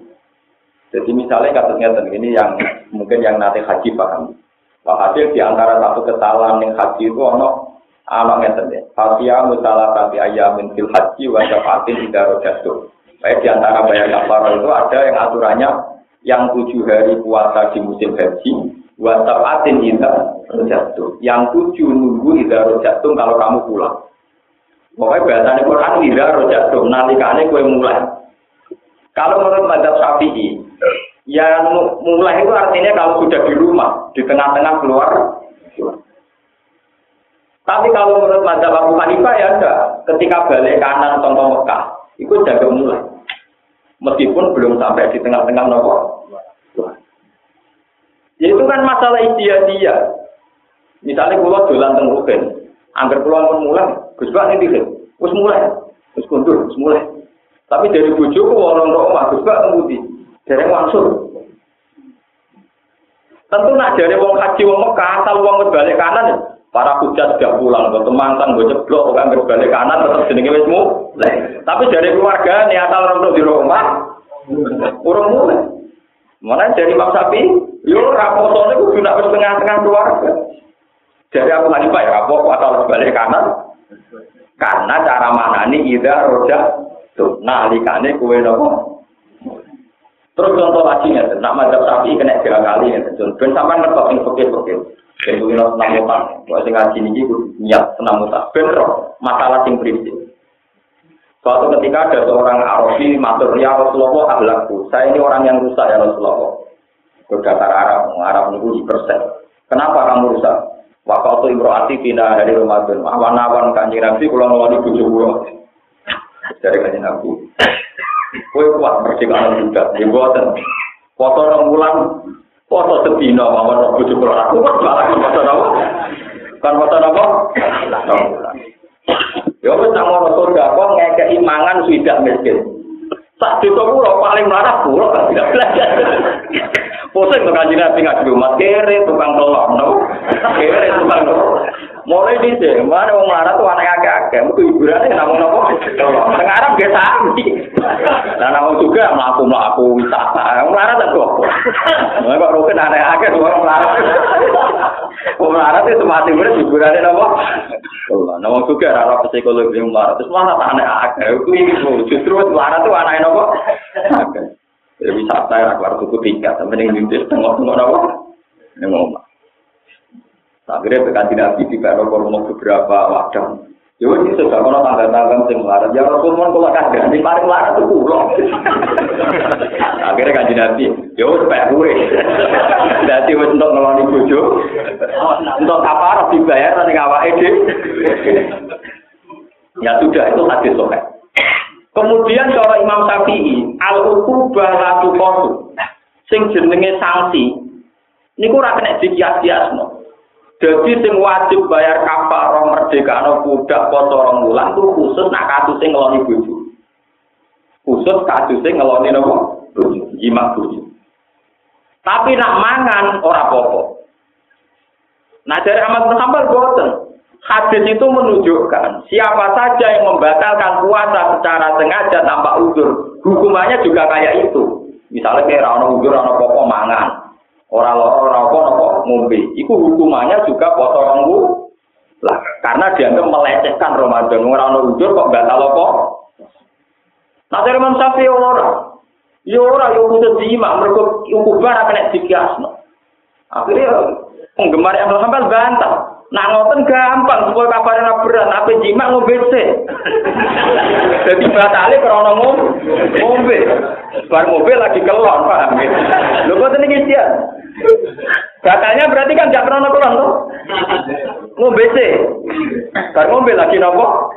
Jadi misalnya kasusnya ini yang mungkin yang nanti haji paham. Hasil di antara satu kesalahan yang haji itu ono anak ngeten deh. Fatia mutalah kati ayamin fil haji wa syafatin tidak rojatuh. Baik di antara bayar kafar itu ada yang aturannya yang tujuh hari puasa di musim haji wa syafatin tidak rojatuh. Yang tujuh nunggu tidak rojatuh kalau kamu pulang. Pokoknya bahasanya Quran tidak rojatuh. Nalikane kue mulai. Kalau menurut Madzhab Syafi'i, yang mulai itu artinya kalau sudah di rumah, di tengah-tengah keluar, tapi kalau menurut mazhab Abu Hanifah ya ada. Ketika balik kanan contoh Mekah, itu jaga mulai. Meskipun belum sampai di tengah-tengah nopo. Ya itu kan masalah dia dia. Misalnya pulau jalan teng Rukin, angker pulau mulai, Gus Bak ini Gus mulai, Gus kundur, Gus mulai. Tapi dari bujuku orang rumah, Gus Bak ngemudi, dari langsung. Tentu nak dari wong haji wong Mekah, asal wong balik kanan ya. Para hujat sudah pulang, gue temantan, gue ceblok, kan berbalik kanan, tetap jenenge wis Tapi dari keluarga, nih asal orang di rumah, urung mulai. Mana dari Imam Sapi, yo raposone gue sudah tengah-tengah keluarga. Dari aku pak ya rapor asal berbalik kanan. Karena cara mana nih ida roja tuh, nah likane kue nopo. Terus contoh lagi ya, nak madzhab sapi kena tiga kali ya, ben sampai ngerti yang fakir-fakir. Ben kuwi senam mutan. Kok sing ngaji niat senam masalah sing prinsip. Suatu ketika ada seorang Arabi matur ya Rasulullah ahlakku. Saya ini orang yang rusak ya Rasulullah. Berkata Arab, Arab itu persen. Kenapa kamu rusak? Waktu itu imro'ati pindah dari Ramadan. Awan-awan kanji Nabi, kalau ngawani bujuk gua. Dari kanji Nabi. Kue kuat percikan juga. Di buatan. Foto orang bulan Foto sedina mawon roh bojo kula aku kok malah foto napa? Kan foto napa? Ya wis nang ngono surga kok ngekeki mangan swidak miskin. Sak desa kula paling mlarat kula kan tidak belajar. Pusing tuh kanjeng Nabi ngaji rumah kere tukang tolong, no? Kere tukang tolong. Mulai di sini, mana wong marah tuh anak agak-agak, itu hiburannya namun nopo. Tengah Arab gak sami. Nah namun juga melaku melaku wisata, marah tak tuh. Nah kok rukun anak agak tuh wong marah. Wong marah itu semati beres hiburannya nopo. Namun juga rara psikologi marah, terus malah anak agak. Itu justru marah tuh anak nopo. Jadi wisata ya keluar tuku tiga, sampai dengan tengok-tengok nopo. Ini ngomong. Akhirnya berganti nabi di Kano beberapa wadah. Ya wis sudah kono tangga-tangga sing melarat. Ya Rasulullah kula kandhani mari melarat tuh kula. Akhirnya kanjeng Nabi, ya wis pek kuwe. Dadi wis entuk ngeloni bojo. Untuk kapar dibayar ning dhewe. Ya sudah itu hadis sahih. Kemudian cara Imam Syafi'i, al-uqubah la tuqatu. Sing jenenge sanksi niku ora kena dikias-kiasno. Jadi sing wajib bayar kafarah merdekano budak poso rong wulan ku khusus nak kasus sing ngeloni. Khusus kasus sing ngeloni nopo? Bojo, jimat. Tapi nak mangan ora apa-apa. Nah dari Ahmad bin boten. Hadis itu menunjukkan siapa saja yang membatalkan puasa secara sengaja tanpa uzur, hukumannya juga kayak itu. Misalnya kayak rano uzur, rano pokok mangan, Orang loro nopo nopo ngombe. Iku hukumannya juga potong lah karena dianggap melecehkan Ramadan. Orang ujur kok batal apa? Nah dari Imam Syafi'i ora. Ya ora yo kudu jima mergo ukubah kena dikiasno. Akhirnya penggemar yang sampai bantah. Nah ngoten gampang supaya kabarnya berat, apa jima ngombe sih. Jadi batale krana ngombe. Bar ngombe lagi kelon, paham ya? Lho kok ini sih Batalnya berarti kan gak pernah kelon tuh. Ngombe sih. Bar ngombe lagi nopo?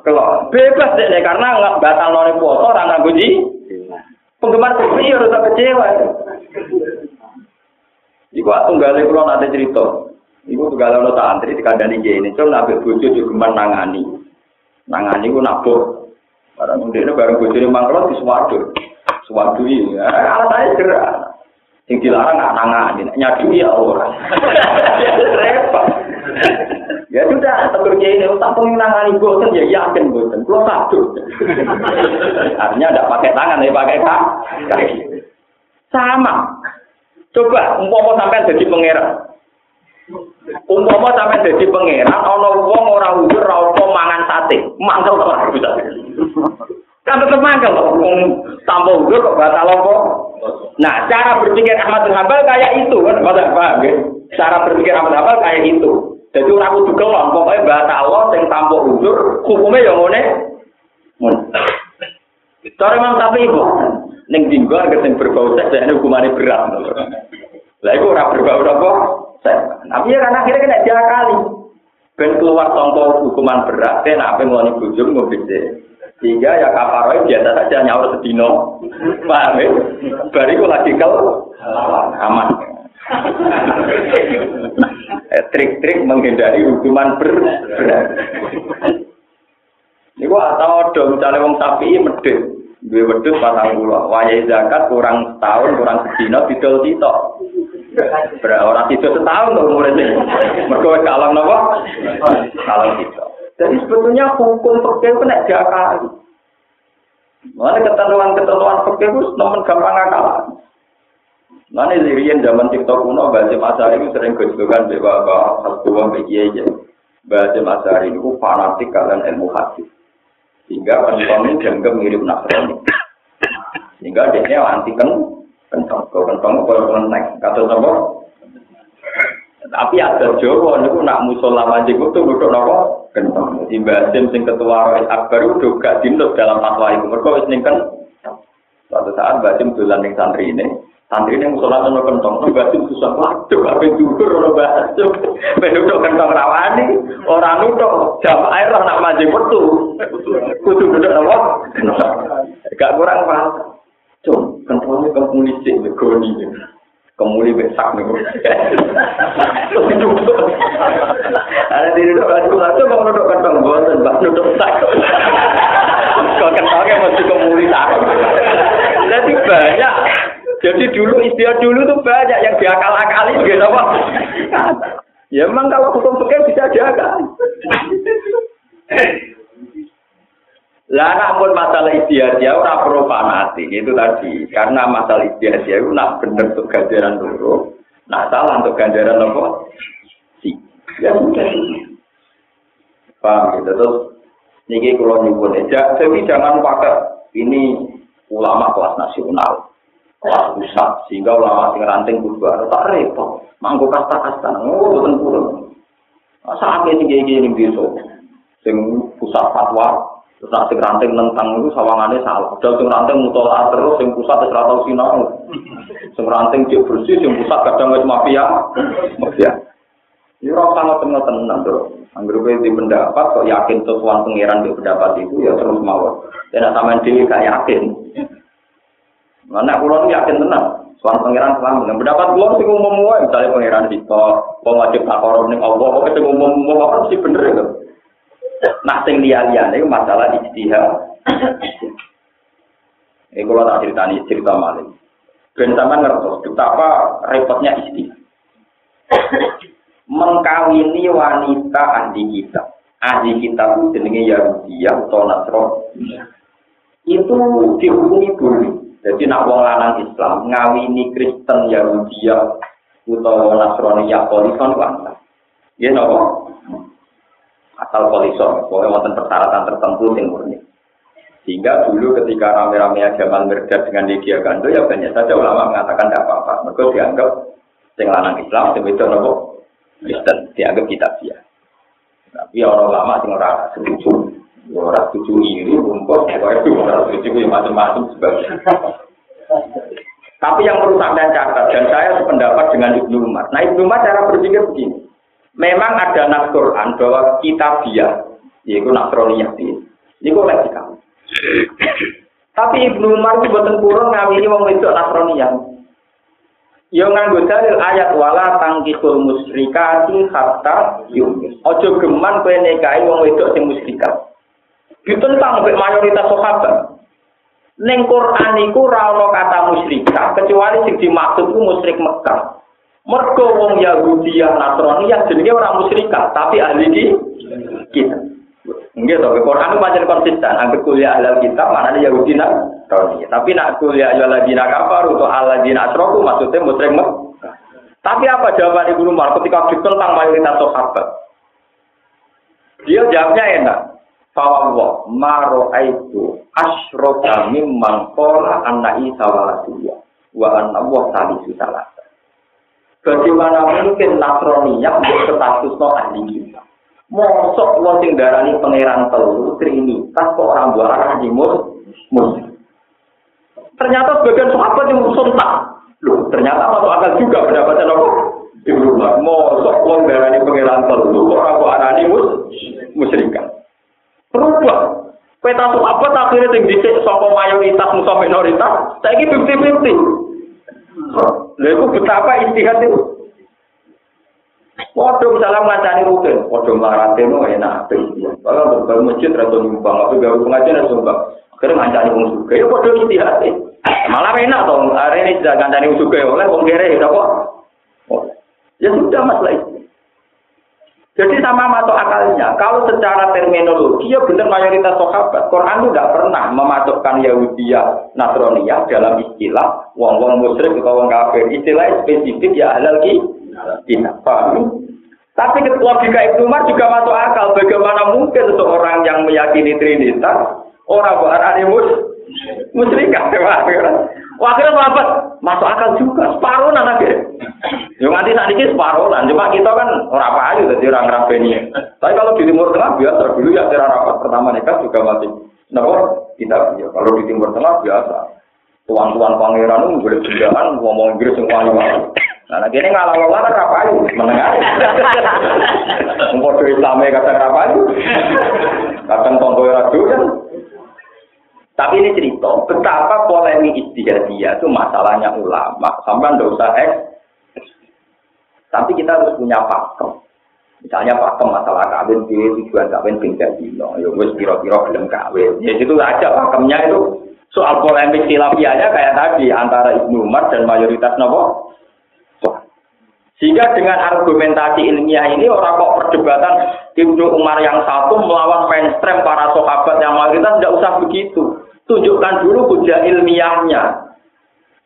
Kelon. Bebas deh karena nggak batal none foto orang nganggo ji. Penggemar sepi harus kecewa. Iku tunggalnya kalau nanti cerita. Iku tuh galau nota antri di kandang ini ini, cuma nabi bojo juga nangani, nangani ku nabur. Barang ini barang bojo ini mangklo di suwardo, suwardo ini, alasannya gerak. Yang dilarang nggak nangani, nyadu ya orang. Repot. Ya sudah, tegur ini, tak pengen nangani bosen ya yakin bosen, belum satu. Artinya tidak pakai tangan, ya pakai kaki. Sama. Coba, umpama sampai jadi pangeran. Umpama sampe dadi pangeran ana wong ora ujur ora apa mangan sate, mangkel ora bisa. Kan tetep mangkel wong tanpa ujur kok batal apa? Nah, cara berpikir Ahmad bin Hambal kayak itu kan, Mas paham ya? Cara berpikir Ahmad bin Hambal kayak itu. Jadi ora kudu kelon, pokoke batal sing tanpa ujur, hukume ya ngene. Cara Imam Syafi'i ibu, ning dinggo sing berbau seks hukumane berat. Lah iku ora berbau apa? Tapi ya karena akhirnya kena diakali. Ben keluar contoh hukuman berat, kan apa mau bujung mau Sehingga ya kafaroi biasa saja nyaur sedino. Paham ya? Bariku lagi kalau aman. Eh, trik-trik menghindari hukuman berat. Ini gua atau dong misalnya wong sapi medit, gue wedus patang pulau, wajah zakat kurang setahun kurang sedino didol titok. Orang itu setahun tuh umurnya. Mereka kalah nopo? Kalah itu. Jadi sebetulnya hukum fakir itu tidak diakali. Mana ketentuan-ketentuan fakir itu nomor gampang akalan. Mana lirian zaman TikTok kuno, bahasa masa itu sering kejukan bahwa hal tua bagi aja. Bahasa masa itu fanatik kalian ilmu hadis. Sehingga penumpang dianggap mirip Nasrani. Sehingga dia anti kan kentong, kau kentong kau kelenteng, kata apa? Tapi ada Jawa niku nak musola manjing itu duduk nopo kentong. Di Basim sing ketua Rois Akbar itu gak dinut dalam fatwa itu. Mereka wis ning kan suatu saat Basim dolan ning santri ini. Santri ini musola nopo kentong. Basim susah waduh apa dudur ora Basim. Penduduk kentong rawani orang nutuk jam air nak manjing metu. Kudu duduk nopo. Gak kurang paham. Cung, kentangnya kemuli sih, begoni. Kemuli besak nih. Ada di duduk aku nggak tuh mau duduk kentang bosan, bah duduk sak. Kau kentangnya masih kemuli tak. Jadi banyak. Jadi dulu istilah dulu tuh banyak yang diakal-akali gitu apa? Ya memang kalau hukum fikih bisa diakal. Lah namun masalah istiadah ya ora perlu fanatik itu tadi. Karena masalah istiadah itu nak bener untuk ganjaran dulu, nak salah untuk ganjaran apa? Si. Ya sudah. Paham gitu terus niki kalau nyebut aja, tapi jangan pakai ini ulama kelas nasional, kelas pusat, sehingga ulama sing ranting kudu ada tak repot, mangko kasta kasta, ngono purun. Masa ake sing gini gini besok. sing pusat fatwa terus nak sing ranting nentang itu sawangane salah padahal sing ranting mutola terus sing pusat wis ora tau sinau sing ranting cek bersih sing pusat kadang wis mafia mafia ini ora usah ngoten-ngoten bro Anggur kowe di pendapat kok yakin sesuatu pangeran di pendapat itu ya terus mawon. Dan sampean dhewe gak yakin. Mana kula yakin tenang. Soal pangeran selamat. Yang pendapat kula sing umum wae misalnya pangeran itu wong wajib takor ning Allah kok sing umum-umum apa sih bener itu. Nah sing liya-liyane masalah ijtihad. Ini kalau tak ceritani cerita maling. Ben sampean ngertos betapa repotnya ijtihad mengkawini wanita ahli kitab. Ahli kitab itu jenenge Yahudi atau Nasrani. Itu dihukumi boleh. Jadi nak wong lanang Islam ngawini Kristen Yahudi atau Nasrani ya polison kan. Ya nopo? Asal polison, pokoknya wonten persyaratan tertentu yang murni. Sehingga dulu ketika rame-rame agama Mirdad dengan Lydia Gando, ya banyak saja ulama mengatakan tidak apa-apa. Mereka dianggap sing lanang Islam, sing itu nopo Kristen dianggap kitab dia. Tapi orang lama sing ora setuju. Ora setuju ini rumput pokoknya itu ora setuju yang macam-macam sebagainya. Tapi yang perlu saya catat dan saya sependapat dengan Ibnu Umar. Nah Ibnu Umar cara berpikir begini. Memang ada nas Quran bahwa kitab dia, yaitu Nasroniyah ini. Ini kok lagi kamu. Tapi Ibnu Umar itu buatan kurang ngawini wong itu Nasroniyah. Yo nganggo dalil ayat wala tangkihul musyrikati hatta yumis. Ojo geman kowe nikahi wong wedok sing musyrikat. Ditentang mbek mayoritas sahabat. Ning Quran iku kata musyrikat kecuali sing dimaksud ku musyrik Mekah. Mergo wong Yahudi yang Nasrani yang jenenge ora musyrikat, tapi ahli kita. Nggih to, Quran itu pancen konsisten. Angger kuliah halal kitab mana Yahudi Nasrani. Tapi nak kuliah ya ladina kafar atau aladina asroku maksudnya musyrik Tapi apa jawaban Ibnu Umar ketika ditentang mayoritas sahabat? Dia jawabnya enak. Fawwah maro aitu asroka mimman kola anna isa waladiyah wa anna wa salisu salasa. Bagaimana mungkin Nasroniyah berstatus no ahli? Mosok wong sing darani pangeran telu trinitas kok orang buah arah Ternyata sebagian sahabat yang tak. Loh, ternyata masuk akal juga pendapatnya nopo. Ibnu Umar, mosok wong darani pangeran telu kok orang buah arah mus musyrikan. Berubah. Peta sahabat akhirnya sing dhisik saka mayoritas musuh minoritas, saiki 50-50. Lha iku betapa istihad itu. Waduh misalnya ngancani rutin, waduh melaratnya mau enak. Kalau berbagai masjid atau nyumbang, tapi gak pengajian atau nyumbang. Akhirnya ngancani wong suka, ya waduh istihad Malah enak dong, hari ini sudah ngancani wong suka, oleh wong kere, ya kok. Ya sudah masalah itu. Jadi sama masuk akalnya, kalau secara terminologi ya benar mayoritas sahabat. Quran itu tidak pernah memasukkan Yahudiyah, Nasroniyah dalam istilah wong-wong musyrik atau wong kafir. Istilah spesifik ya halal ki tidak paham. Tapi logika Ibnu Umar juga masuk akal. Bagaimana mungkin seseorang yang meyakini Trinitas, orang bukan animus, musyrikat. Wah, akhirnya apa? Masuk akal juga. Separuh anaknya. Yang nanti saat separuh lah. Cuma kita kan orang apa aja jadi orang rabeni. Tapi kalau di Timur Tengah biasa. Dulu ya secara rapat pertama nikah juga masih. Nah, kita ya. Kalau di Timur Tengah biasa. Tuan-tuan pangeran itu boleh bendaan ngomong Inggris yang wali Nah, ini ngalah ngalah kan apa aja, menengah. Mungkin Islamnya kata apa aja, kadang tonggo ragu kan. Tapi ini cerita betapa polemik istihadiyah itu masalahnya ulama. Sampai nggak usah eks. Tapi kita harus punya pakem. Misalnya pakem masalah kawin, dia tujuan kawin tinggal di no. Ya wes piro-piro belum kawin. Ya itu aja pakemnya itu. Soal polemik silapianya kayak tadi antara Ibnu Umar dan mayoritas nopo sehingga dengan argumentasi ilmiah ini orang kok perdebatan Ibnu Umar yang satu melawan mainstream para sahabat yang mayoritas tidak usah begitu. Tunjukkan dulu hujah ilmiahnya.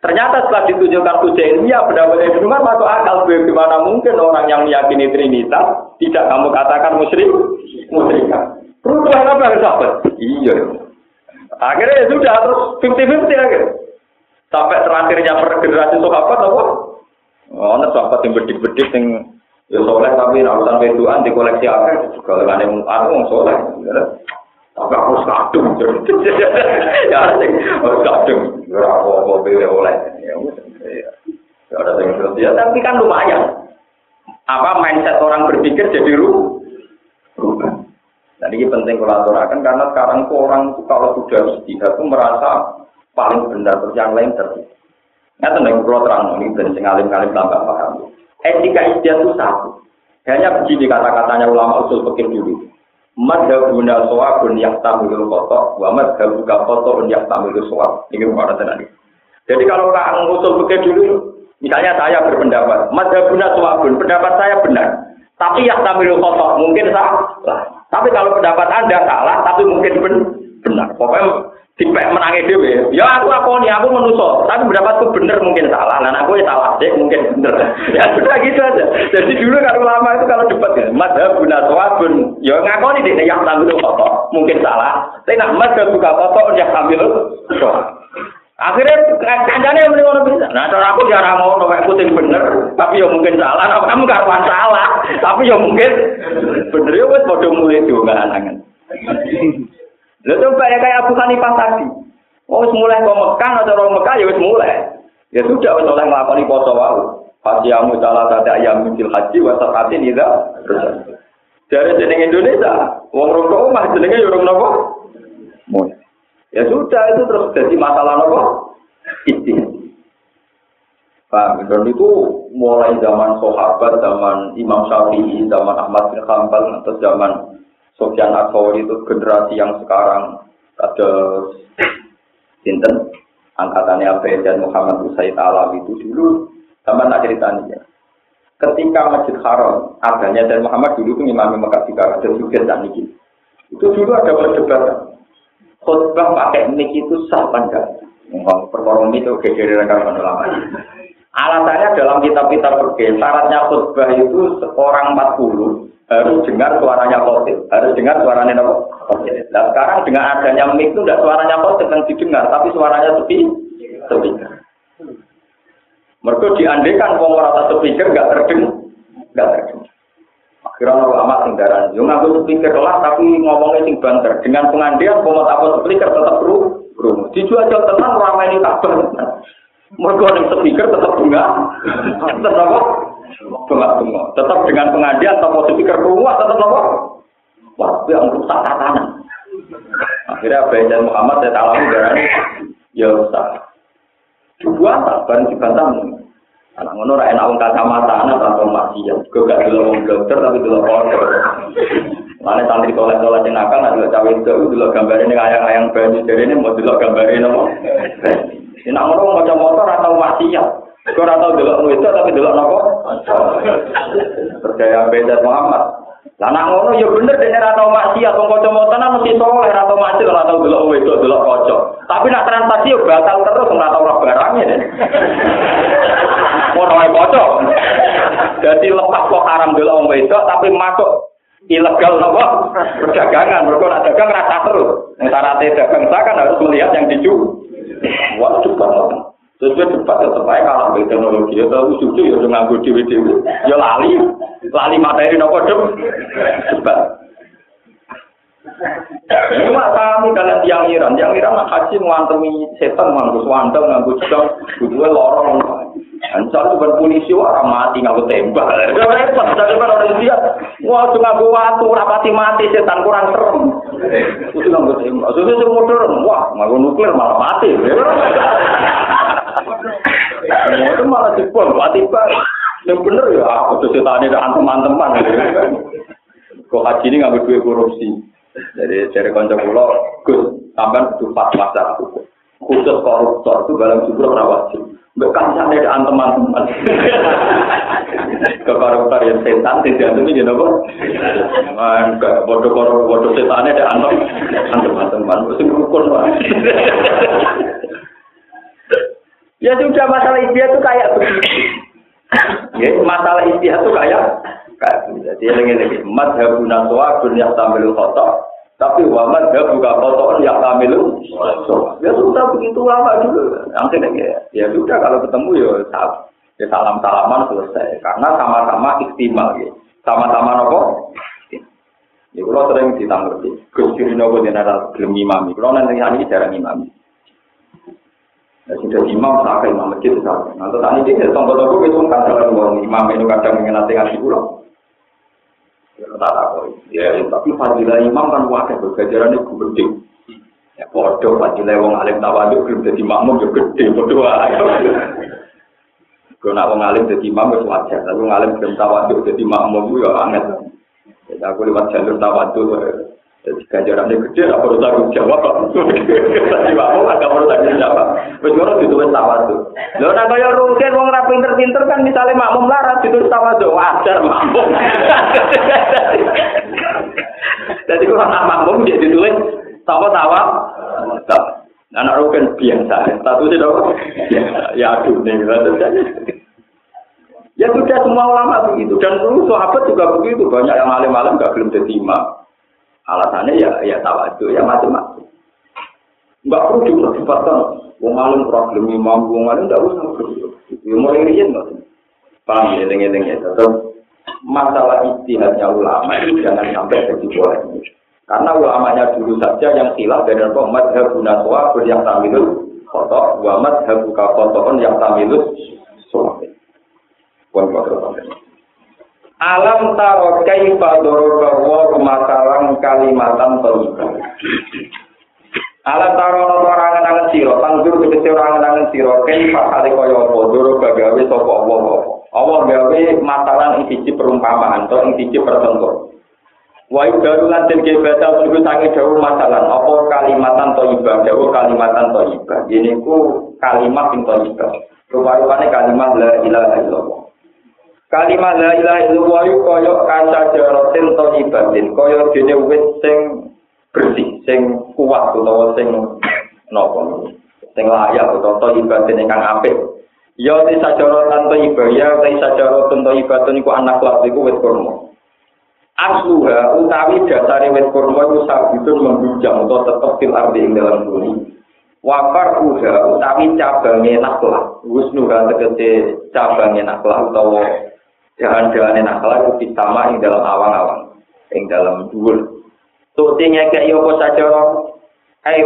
Ternyata setelah ditunjukkan hujah ilmiah, pendapat Ibnu Umar masuk akal bagaimana mungkin orang yang meyakini Trinitas tidak kamu katakan musyrik, musyrikan. Perubahan apa sahabat? Iya. Akhirnya ya sudah terus 50-50 akhirnya. Sampai terakhirnya per generasi sahabat apa? Ono sahabat yang bedik-bedik yang Ya soleh tapi urusan wedoan di koleksi akeh juga dengan aku wong soleh. Tapi aku kadung. Ya sing kadung. Ora apa-apa oleh. Ya Ya ada yang ya tapi kan lumayan. Apa mindset orang berpikir jadi rubah. Jadi ini penting aturakan karena sekarang orang kalau sudah istihad itu merasa paling benar terus yang lain terus. Nggak tenang kalau terang ini dan sengalim kalim tambah paham. Etika istihad itu satu. Hanya begini kata-katanya ulama usul pikir dulu. Madhabuna so'abun yang tamilul kotok, wa yang tamilul so'ab. Ini mana tadi. Jadi kalau orang usul pikir dulu, misalnya saya berpendapat, madhabuna so'abun, pendapat saya benar. Tapi yang tamilul kotok mungkin salah. Tapi kalau pendapat Anda salah, tapi mungkin ben benar. Pokoknya dipek menangi dewe. Ya aku aku nih aku menuso, tapi pendapatku benar mungkin salah. Nah aku ya salah deh mungkin benar. Ya sudah gitu aja. Jadi dulu kalau lama itu kalau debat ya, madhab guna bun. Ya ngaku nih yang tampil foto mungkin salah. Tapi nak madhab buka foto yang tampil Akhirnya kancane yang ngono bisa. Nah, cara aku jarang mau nek kuting bener, tapi ya mungkin salah. Nah, kamu gak salah, tapi ya mungkin bener ya wis padha mulai diunggah anangan. Lha coba ya kayak Abu Hanifah tadi. Oh, mulai kok Mekah atau orang Mekah ya wis mulai. Ya sudah wis oleh nglakoni poso wae. Hajiamu salah tata ayam mikil haji wa sakatin ida. Dari jeneng Indonesia, wong rokok yo rong napa? Mulai. Ya sudah itu terus jadi masalah apa? Istihad. Paham? Dan itu mulai zaman sahabat, zaman Imam Syafi'i, zaman Ahmad bin Hanbal, atau zaman Sofyan Asawi itu generasi yang sekarang ada Sinten, angkatannya Abu dan Muhammad Usaid Alam itu dulu zaman tak ceritanya. Ketika Masjid Haram adanya dan Muhammad dulu itu imam Mekah Tikar dan juga dan Itu dulu ada perdebatan khutbah pakai mic itu sah apa enggak? Perkara itu geger rekaman ulama. Alasannya dalam kitab-kitab pergi, syaratnya khutbah itu seorang 40 harus dengar suaranya khotib, harus dengar suaranya apa? Nah sekarang dengan adanya mic itu tidak suaranya khotib yang didengar, tapi suaranya sepi, sepi. Mereka diandekan wong rata speaker nggak terdengar, nggak terdengar. Kira ulama sing daran, yo nganggo speaker lah tapi ngomongnya sing banter. Dengan pengandian mau apa speaker tetap perlu perlu. Dijual jual tenang ramai ini kabar. Mereka ning speaker tetap bunga. Tetap apa? Bunga bunga. Tetap dengan pengandian atau speaker keluar tetap apa? Wah, yang rusak tatanan. Akhirnya Bayan Muhammad saya alami darah ya usah. Dua tak bareng dibantah Anak ngono ra enak wong kacamata anak atau maksiat. Gue gak dulu wong dokter tapi dulu kotor. Mana santri soleh yang nakal, nak dulu cawe itu dulu gambar ini ayang-ayang banyu jadi ini mau dulu gambar ini nak ngono mau motor atau maksiat. Gue atau dulu itu tapi dulu nopo. Percaya beda Muhammad. Lah ngono ya bener dene ora tau maksiat wong kanca nang mesti soleh ora tau maksiat ora tau delok wedok delok kanca. Tapi nak transaksi yo batal terus ora tau ora barangnya deh. Ngono wae kanca. Jadi lepas kok haram delok wong wedok tapi masuk ilegal nopo perdagangan mereka nak dagang rasa terus. Antara dagang kan harus melihat yang dijual. Wah, banget. Sesuai debat tetap aja kalah dengan teknologi. Ya tahu susu ya udah nganggur dewi dewi. Ya lali, lali materi nopo dem. Debat. Cuma kami kalian tiang Iran, tiang Iran nak haji mengantemi setan, nganggur swandel, nganggur jam, butuhnya lorong. Ancar itu polisi orang mati nganggur tembak. Repot, jadi orang lihat, wah itu nganggur waktu, rapati mati setan kurang serem. Itu nganggur tembak. Susu modern, wah nganggur nuklir malah mati. itu malah dibom, tiba yang bener ya, aku tuh setan dengan teman-teman. Kok haji ini ngambil duit korupsi. Jadi dari konco pulau, gus, butuh masa hukum. Khusus koruptor itu dalam subur wajib. Bukan sana dengan teman-teman. Ke koruptor yang setan, tidak itu gini apa? Enggak, bodoh koruptor, bodoh setan ada antem, teman-teman. Mesti rukun Ya sudah masalah istihad itu kayak begitu. ya, masalah istihad itu kayak kayak begitu. Jadi lagi lagi madhabuna suwabun yang tamil kotor, tapi wa madhabu ka kotor yang tamil Ya sudah begitu lama dulu. Nanti ya. Ya sudah kalau ketemu ya Ya salam-salaman selesai. Karena sama-sama istimal ya. Sama-sama nopo? Ya kalau sering ditanggerti. Gus Ciri nopo jenara gelem imami. Kalau nanti ini jarang imami. Ya sudah imam sampai imam masjid sampai. Nanti tadi dia tombol-tombol itu kan orang imam itu kadang mengenai ngaji pulau. Ya tak tahu. Ya tapi fadilah imam kan wakil bergajaran itu gede. Ya bodoh fadilah wong alim tawaduk belum jadi makmum juga gede bodoh. Kalau nak wong alim jadi imam itu wajar, tapi wong alim belum tawaduk jadi makmum itu ya aneh. Jadi aku lewat jalur tawaduk, jadi ganjarannya gede, aku perlu tanggung jawab. Jadi makmum agak perlu tanggung jawab. Terus kalau ditulis tawaduk. Lalu nak kaya rugen wong ra pinter-pinter kan misalnya makmum larat ditulis tawaduk, wajar makmum. Jadi kalau nak makmum dia ditulis tawa tawa. Anak rugen biasa, statusnya dong. Ya aduh nih, Ya sudah semua ulama begitu dan dulu sahabat juga begitu banyak yang alim-alim gak belum imam. Alasannya ya ya tawadu ya macam-macam. Enggak perlu diperdebatkan. Wong alim problem imam, wong alim tidak usah begitu. Ya mulai riyen nggak. Paham ya dengan ya. Tetap masalah istihadnya ulama itu jangan sampai jadi boleh. Karena ulamanya dulu saja yang khilaf dari apa madhab naswa yang tamilul khotok, wa madhab kafotoon yang tamilul suami. Alam taro kaifa daraba wa masalang kalimatan thayyibah. Alam taro ana orang angen sira, tandur tegese ora angen sira, kaifa kali kaya apa daraba gawe sapa Allah apa. Allah gawe masalah ing siji perumpamaan atau ing siji pertentur. Wa yudaru lan den batal suku sange dawuh masalah apa kalimatan thayyibah, dawuh kalimatan thayyibah. Ini ku kalimat sing thayyibah. Rupa-rupane kalimat la ilaha illallah. Kalimat la ilaha illallah kaya kaca jarotin thayyibatin, kaya dene wit sing bersih, sing kuat utawa sing napa sing layak utawa thayyibatin ingkang apik. Ya te sajarotan thayyibah ya te sajarotan thayyibatun iku anak lak iku wit kurma. Asluha utawi dasare wit kurma iku sabitun membujang utawa tetep fil ardi ing dalam bumi. Wafar uha utawi cabangnya naklah. Wisnuha tegese cabangnya naklah utawa Jangan-jangan nakal itu ditama yang dalam awang-awang, yang dalam dhuwur. Tukti ngekek yo apa sajara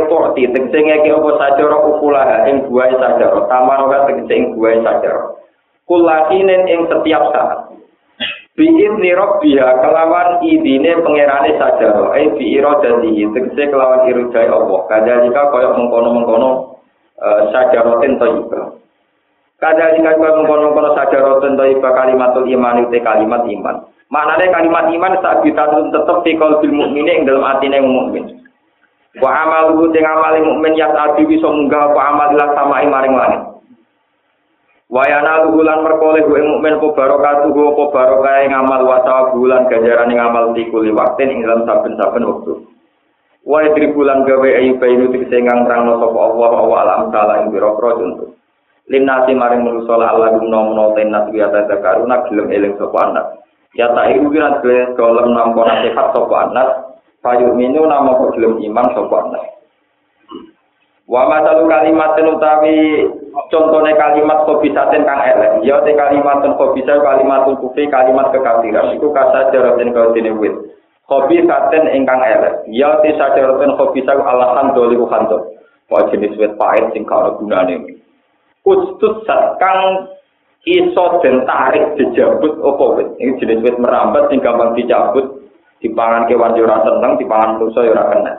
tukti tegese ngekek apa sajara ukulah ing buah sajara, tamaro tegese ing buah sajara. Kulakinen ing setiap saat. Biin nirok biha kelawan idine pangerane sajara, ai bi iradati tegese kelawan iridai Allah. Kadalika kaya mengkono-mengkono uh, sajaratin thayyibah. Kada jika kau mengkono-kono saja rotan dari kalimatul iman itu kalimat iman. Maknanya kalimat iman saat kita tetap di kalbil mukmin yang dalam hati yang mukmin. Wa amal lu dengan amal mukmin yang adi bisa munggah wa amal lah sama maring langit. Wa yana bulan perkoleh gue mukmin ko barokatuh ko barokah yang amal wa bulan ganjaran yang amal di kuli ing dalam saben-saben waktu. Wa idri bulan gawe ayu bayu tegese ngang no sapa Allah wa alam taala ing biro-biro Linasi maring manusa la Allah gumno menawa tenas ya ta karuna gelem eling sapa anak. Ya tak iku kira dhewe golem nampa nasihat sapa anak. Payu minu nama kok gelem iman sapa anak. Wa matalu kalimat utawi contohnya kalimat kobisaten kang elek. Ya te kalimat kobisa kalimat kufri kalimat kekafiran. Iku kasajaroten kau dene wit. Kobisaten ingkang elek. Ya te sajaroten kobisa alasan doli khanto. Wah jenis wit pahit sing karo gunane. Kustus kang iso den tarik dijabut apa wit. Ini jenis wit merambat sing gampang dicabut. Dipangan kewan yo ora seneng, dipangan manusa yo ora kena.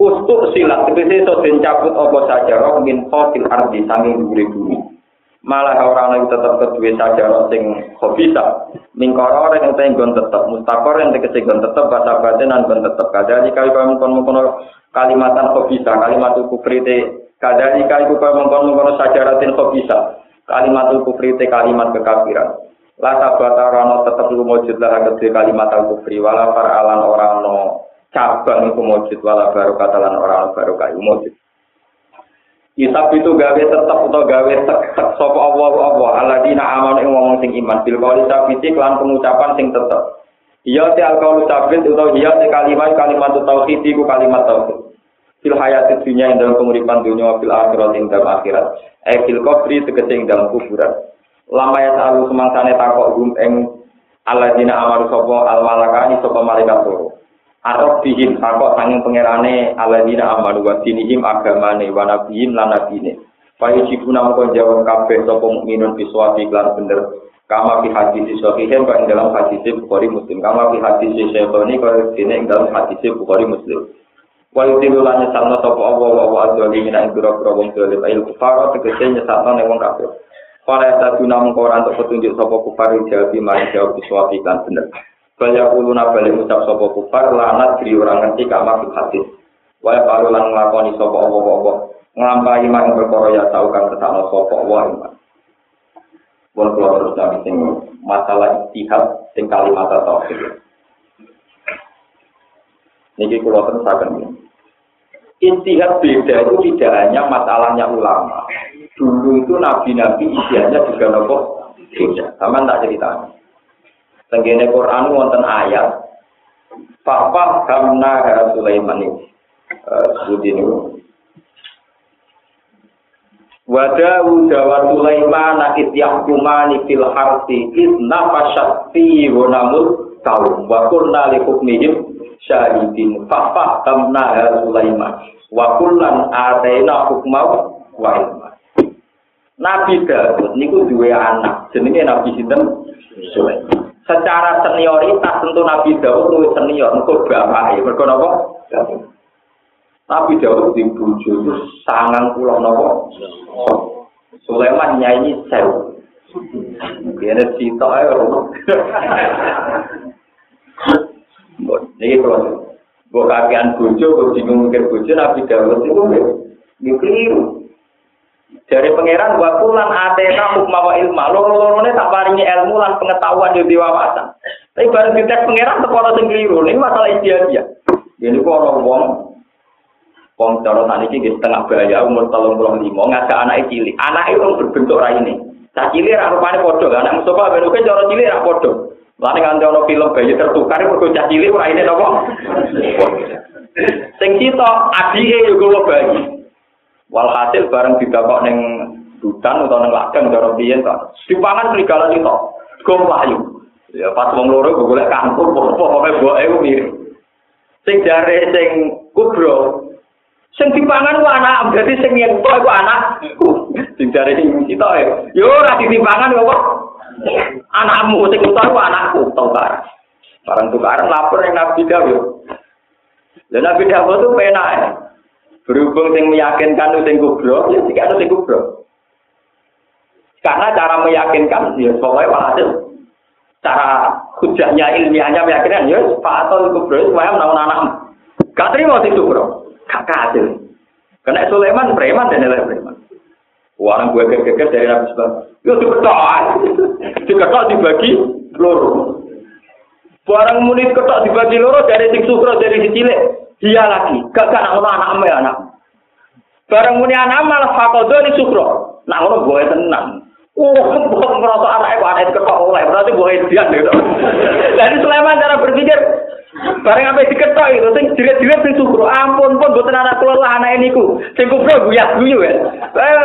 Kustuk silat tegese iso den cabut apa saja roh min khotil ardi sanging dhuwure bumi. Malah orang lagi tetap kedua saja sing khobisa. Mingkoro orang yang tenggon tetap mustakor yang tegese gon tetap bahasa batin dan gon kali kami kon kalimatan khobisa, kalimat kufri Kadali kali kau mengkono-mengkono sajaratin bisa. Kalimat kufri te kalimat kekafiran. Lata batarano tetap lu mujud lah kedua kalimat al kufri wala faralan orang no cabang itu mujud wala baru katalan orang baru kayu mujud. Isab itu gawe tetap atau gawe tek tek sopo Allah Allah aladina aman ing ngomong sing iman bil kali sabiti kelan pengucapan sing tetap. Iya ti al kaulu sabit atau iya ti kalimat kalimat tauhid iku kalimat tauhid fil hayati dunia yang dalam penguripan dunia fil akhirat yang dalam akhirat. Eh fil kubri tegese dalam kuburan. Lama ya tahu semangsane takok gum ing alladzina amaru sapa al malakani sapa malaikat loro. Arab bihim takok sanging pangerane alladzina amaru wa dinihim agamane wa nabiyyin lan nabine. Fayu jibuna mongko jawab kabeh sapa mukminun biswa iklan bener. Kama fi hadis sahihin kok ing dalam hadis Bukhari Muslim. Kama fi hadis Syaitani kok dene ing dalam hadis Bukhari Muslim Wa yutilu lan nyesatno sapa Allah wa wa azwali min ing pira-pira wong dolim ayo kufar tegese nyesatno ning wong kafir Para saduna mengko ora untuk petunjuk sapa kufar jawab mari jawab biswa iklan bener Baya kuluna balik ucap sapa kufar lanat diri orang ngerti kama fi hadis Wa paru lan nglakoni sapa Allah nglampahi mang perkara ya tau kang ketakno sapa wae iman. Wong kula terus nami sing masalah istihad sing kalimat tauhid. Niki kula terus akan Istihad beda itu tidak hanya masalahnya ulama. Dulu itu nabi-nabi isiannya juga nopo beda. Sama tak cerita. Tenggene Quran wonten ayat Papa kamna Sulaiman ini. Uh, Wa Dawud wa Sulaiman id yahkumani fil harsi id nafashat fi ghunamul kaum wa hukmihim syahidin fa fahamna Sulaiman. Wa kullan ataina hukma wa ilma. Nabi Dawud niku duwe anak jenenge Nabi sinten? Sulaiman. Secara senioritas tentu Nabi Dawud luwih senior mergo bapake. Mergo napa? Nabi Dawud di bojo itu sangang pulau nopo. Sulaiman nyanyi sewu. Biar cita ya. Ini kalau gue kakean bojo, gue bingung mikir bojo, Nabi Dawud itu gue keliru. Dari pangeran waktu lan atena hukma wa ilma, loro-lorone tak paringi ilmu lan pengetahuan di wawasan. Tapi baru kita pangeran tekono sing keliru. Ini masalah dia. Jadi kok orang wong Wong cara saniki nggih setengah bahaya umur 35 ngajak anak cilik. Anak itu berbentuk ra ini. Cah cilik ra rupane padha, anak Mustafa ben oke cara cilik ra padha. Lane kan ono film bayi tertukar mergo cah cilik ora ini napa? Sing cita adike yo gowo bayi. Walhasil bareng didakok ning hutan utawa ning ladang cara biyen to. Dipangan serigala cita. Gom layu. Ya pas wong loro golek kangkung pokoke boke mirip. Sing jare sing kubro Sing dipangan ku anak, berarti sing nyento iku anakku. Sing jare sing cita ya. Yo ora ditimpangan kok. Anakmu sing utar ku anakku, tukar. Barang tukaran lapor yang Nabi Dawud. Dan Nabi Dawud itu penak ya. Berhubung sing meyakinkan sing kubro, ya jika itu sing kubro. Karena cara meyakinkan, ya pokoknya walhasil. Cara hujahnya ilmiahnya meyakinkan, ya Pak Atul kubro, supaya menawan anakmu. Gak terima sing kubro. Gak hasil. Karena Sulaiman preman dan nilai preman. Orang gue geger dari Nabi Sebab. Yo diketok. Diketok dibagi loro. Barang muni ketok dibagi loro dari sing sukro dari si cilik. Dia lagi. Gak gak nak anak anak. Barang muni anak malah fakodo di sukro. Nak ngono gue tenang. Bukan ngerasa anak ibu anak ketok oleh berarti gue edian gitu. Jadi Sulaiman cara berpikir Bareng apa diketok itu, sing jilat-jilat sing sukro. Ampun pun buatan anak kula lah anak ini ku. Sing kubro guyah guyu ya. Eh,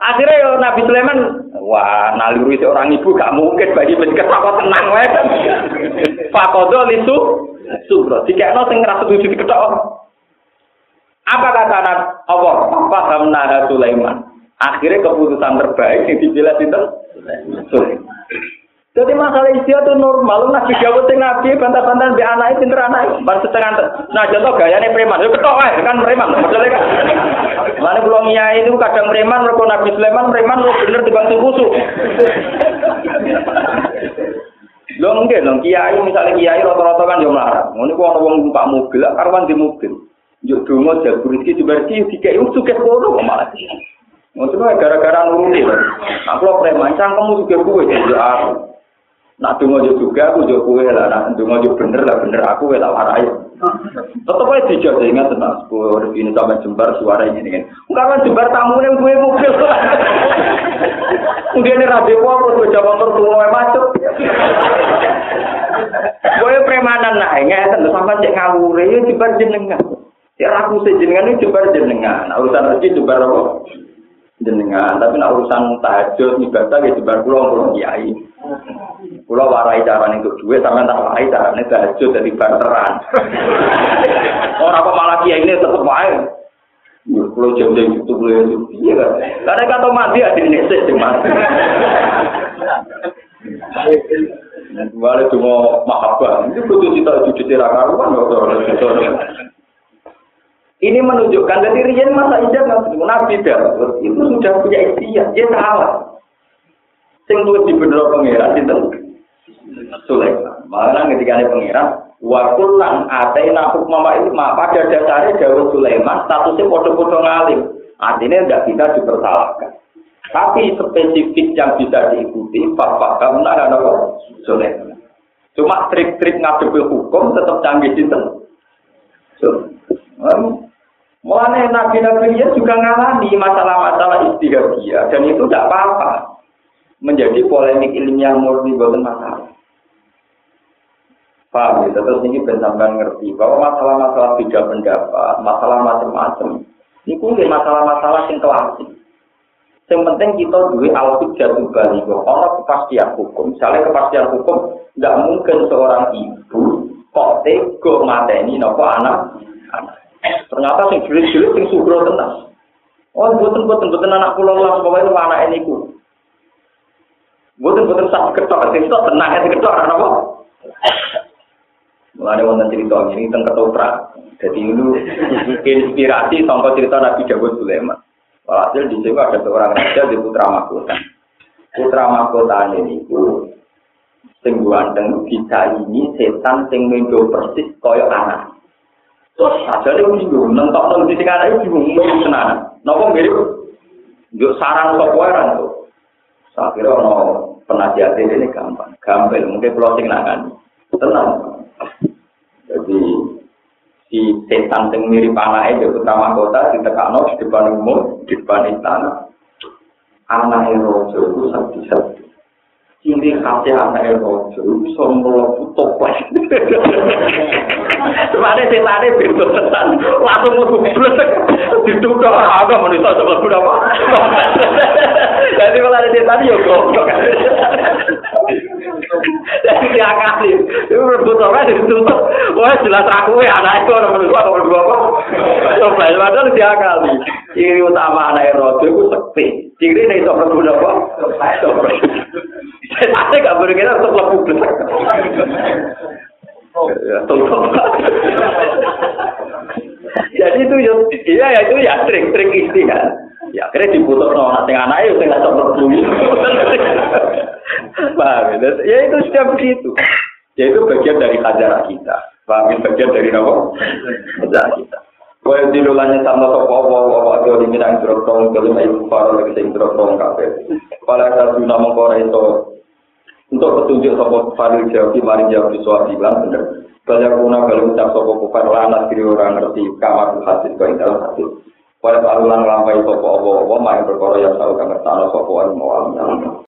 akhirnya yo Nabi Sulaiman, wah naluri seorang ibu gak mungkin bagi diketok kok tenang wae. Fakodo lisu sukro. Dikekno sing ngerasa tujuh diketok. Apa kata anak Allah? Paham Nabi Sulaiman. Akhirnya keputusan terbaik yang dijelas itu Sulaiman. Jadi masalah istilah itu normal. Nabi Dawud sing nabi bantah-bantah di anak pinter anak. Bar setengah. Nah contoh gayanya preman. Yo ketok ae kan preman. Maksudnya kan. Mana belum iya itu kadang preman mereka Nabi Sulaiman preman lu bener dibantu kusuk. Lo enggak dong kiai misalnya kiai rata-rata kan yo melarat. Ngono ku ana wong numpak mobil, karuan di mobil. Yo donga jabur iki diberki dikai sugih kono malah. Maksudnya gara-gara nuruti. Aku lo preman cangkemmu juga gue jadi aku. Nak dungo yo juga aku yo kowe lah, nak dungo yo bener lah bener aku lah warai. Tetep ae dijak ingat tenan sepuluh ini sampai jembar suara ini kan. Enggak jembar tamu yang gue mobil. Mungkin ini rabi apa gue jawab tertua macet. Gue premanan nah, ingat sampai cek ngawur ya jembar jenengan. Ya aku sejenengan ini jembar jenengan. Urusan rezeki jembar apa? Jenengan, tapi nak urusan tahajud ibadah ya jebar kula kula kiai. Kula warai carane untuk duit sampean tak warai carane tahajud dari barteran. Ora kok malah kiai ini tetep wae. Ya kula jam-jam itu kula itu. Iya kan. Karena kata mati ada nesek sing mati. Wale cuma mahabbah. Itu kudu cita cucu ra karuan Ini menunjukkan dari Rian masa ijab Nabi Dawud itu sudah punya ikhtiar, dia salah. Sing tuh di bener pangeran itu Sulaiman. Malah ketika ada pangeran, waktu lang atena mama itu pada dasarnya Dawud Sulaiman statusnya foto-foto ngalim. Artinya tidak bisa dipersalahkan. Tapi spesifik yang bisa diikuti, Bapak kamu ada apa? Sulaiman. Cuma trik-trik ngadepi hukum tetap canggih itu. So, Mulanya nabi-nabi dia juga ngalami masalah-masalah istihadiyah dan itu tidak apa-apa. Menjadi polemik ilmiah murni bukan masalah. Paham ya? Terus ini benar ngerti bahwa masalah-masalah beda pendapat, masalah macam-macam. Ini kumpul masalah-masalah yang klasik. Yang penting kita duwe al-hujjah balik. Ono kepastian hukum. Misalnya kepastian hukum, nggak mungkin seorang ibu kok tego mateni nopo anak anak. Ternyata sing jelit-jelit sing sugro tenang. Oh, buatan buatan buatan anak pulau lah, itu anak ini ku. Buatan buatan sak ketok, sing ketok tenang, sing ketok anak apa? Mulai wonten cerita ini tentang ketoprak. Jadi itu inspirasi sampai cerita Nabi Dawud Sulaiman. Walhasil di situ ada seorang raja di putra mahkota. Putra mahkota ini itu sing ganteng bisa ini setan sing mendo persis koyo anak. Terus aja dia bingung, nentok nang di sekarang itu bingung, bingung tenan. Nopo mirip, yuk sarang software tuh. Saya kira no penasihat ini gampang, gampang, mungkin closing nangan. Tenang. Jadi si setan yang mirip anak itu utama kota di tekano di depan umum, di depan istana. Anak itu satu-satu. ciri khasnya anak rojo bisa melepuh toples. Semane sing lane tenan, langsung mlebu blesek dituthuk agama manusa sebab kuda apa? Jadi kalau ada dia yo goblok. Jadi dia itu rebut apa ditutup. Wah jelas aku ya anak itu orang menurut aku orang bawa. Coba padahal dia kali. Ciri utama anak itu itu sepi. Ciri ini itu rebut apa? Saya tidak berkenan untuk lebih Ya, Jadi itu ya, iya ya itu ya trik-trik istihad. Ya akhirnya diputus no nanti anak itu nggak sempat bumi. Paham ya? Ya itu sudah begitu. Ya itu bagian dari hajarah kita. Paham bagian dari apa? Hajarah kita. Kaya dilulanya sama sopa wa wa wa wa di minang drotong kelim ayu faro lagi sing drotong kafe. Pada saat guna mengkora itu untuk petunjuk sopo fadil jawab mari di soal bilang bener banyak guna kalau ucap sopo kufar lana diri orang ngerti kamar hadis kau dalam hadis pada alulan lampai sopo obo obo main berkoro yang selalu kamar tanah sopo mau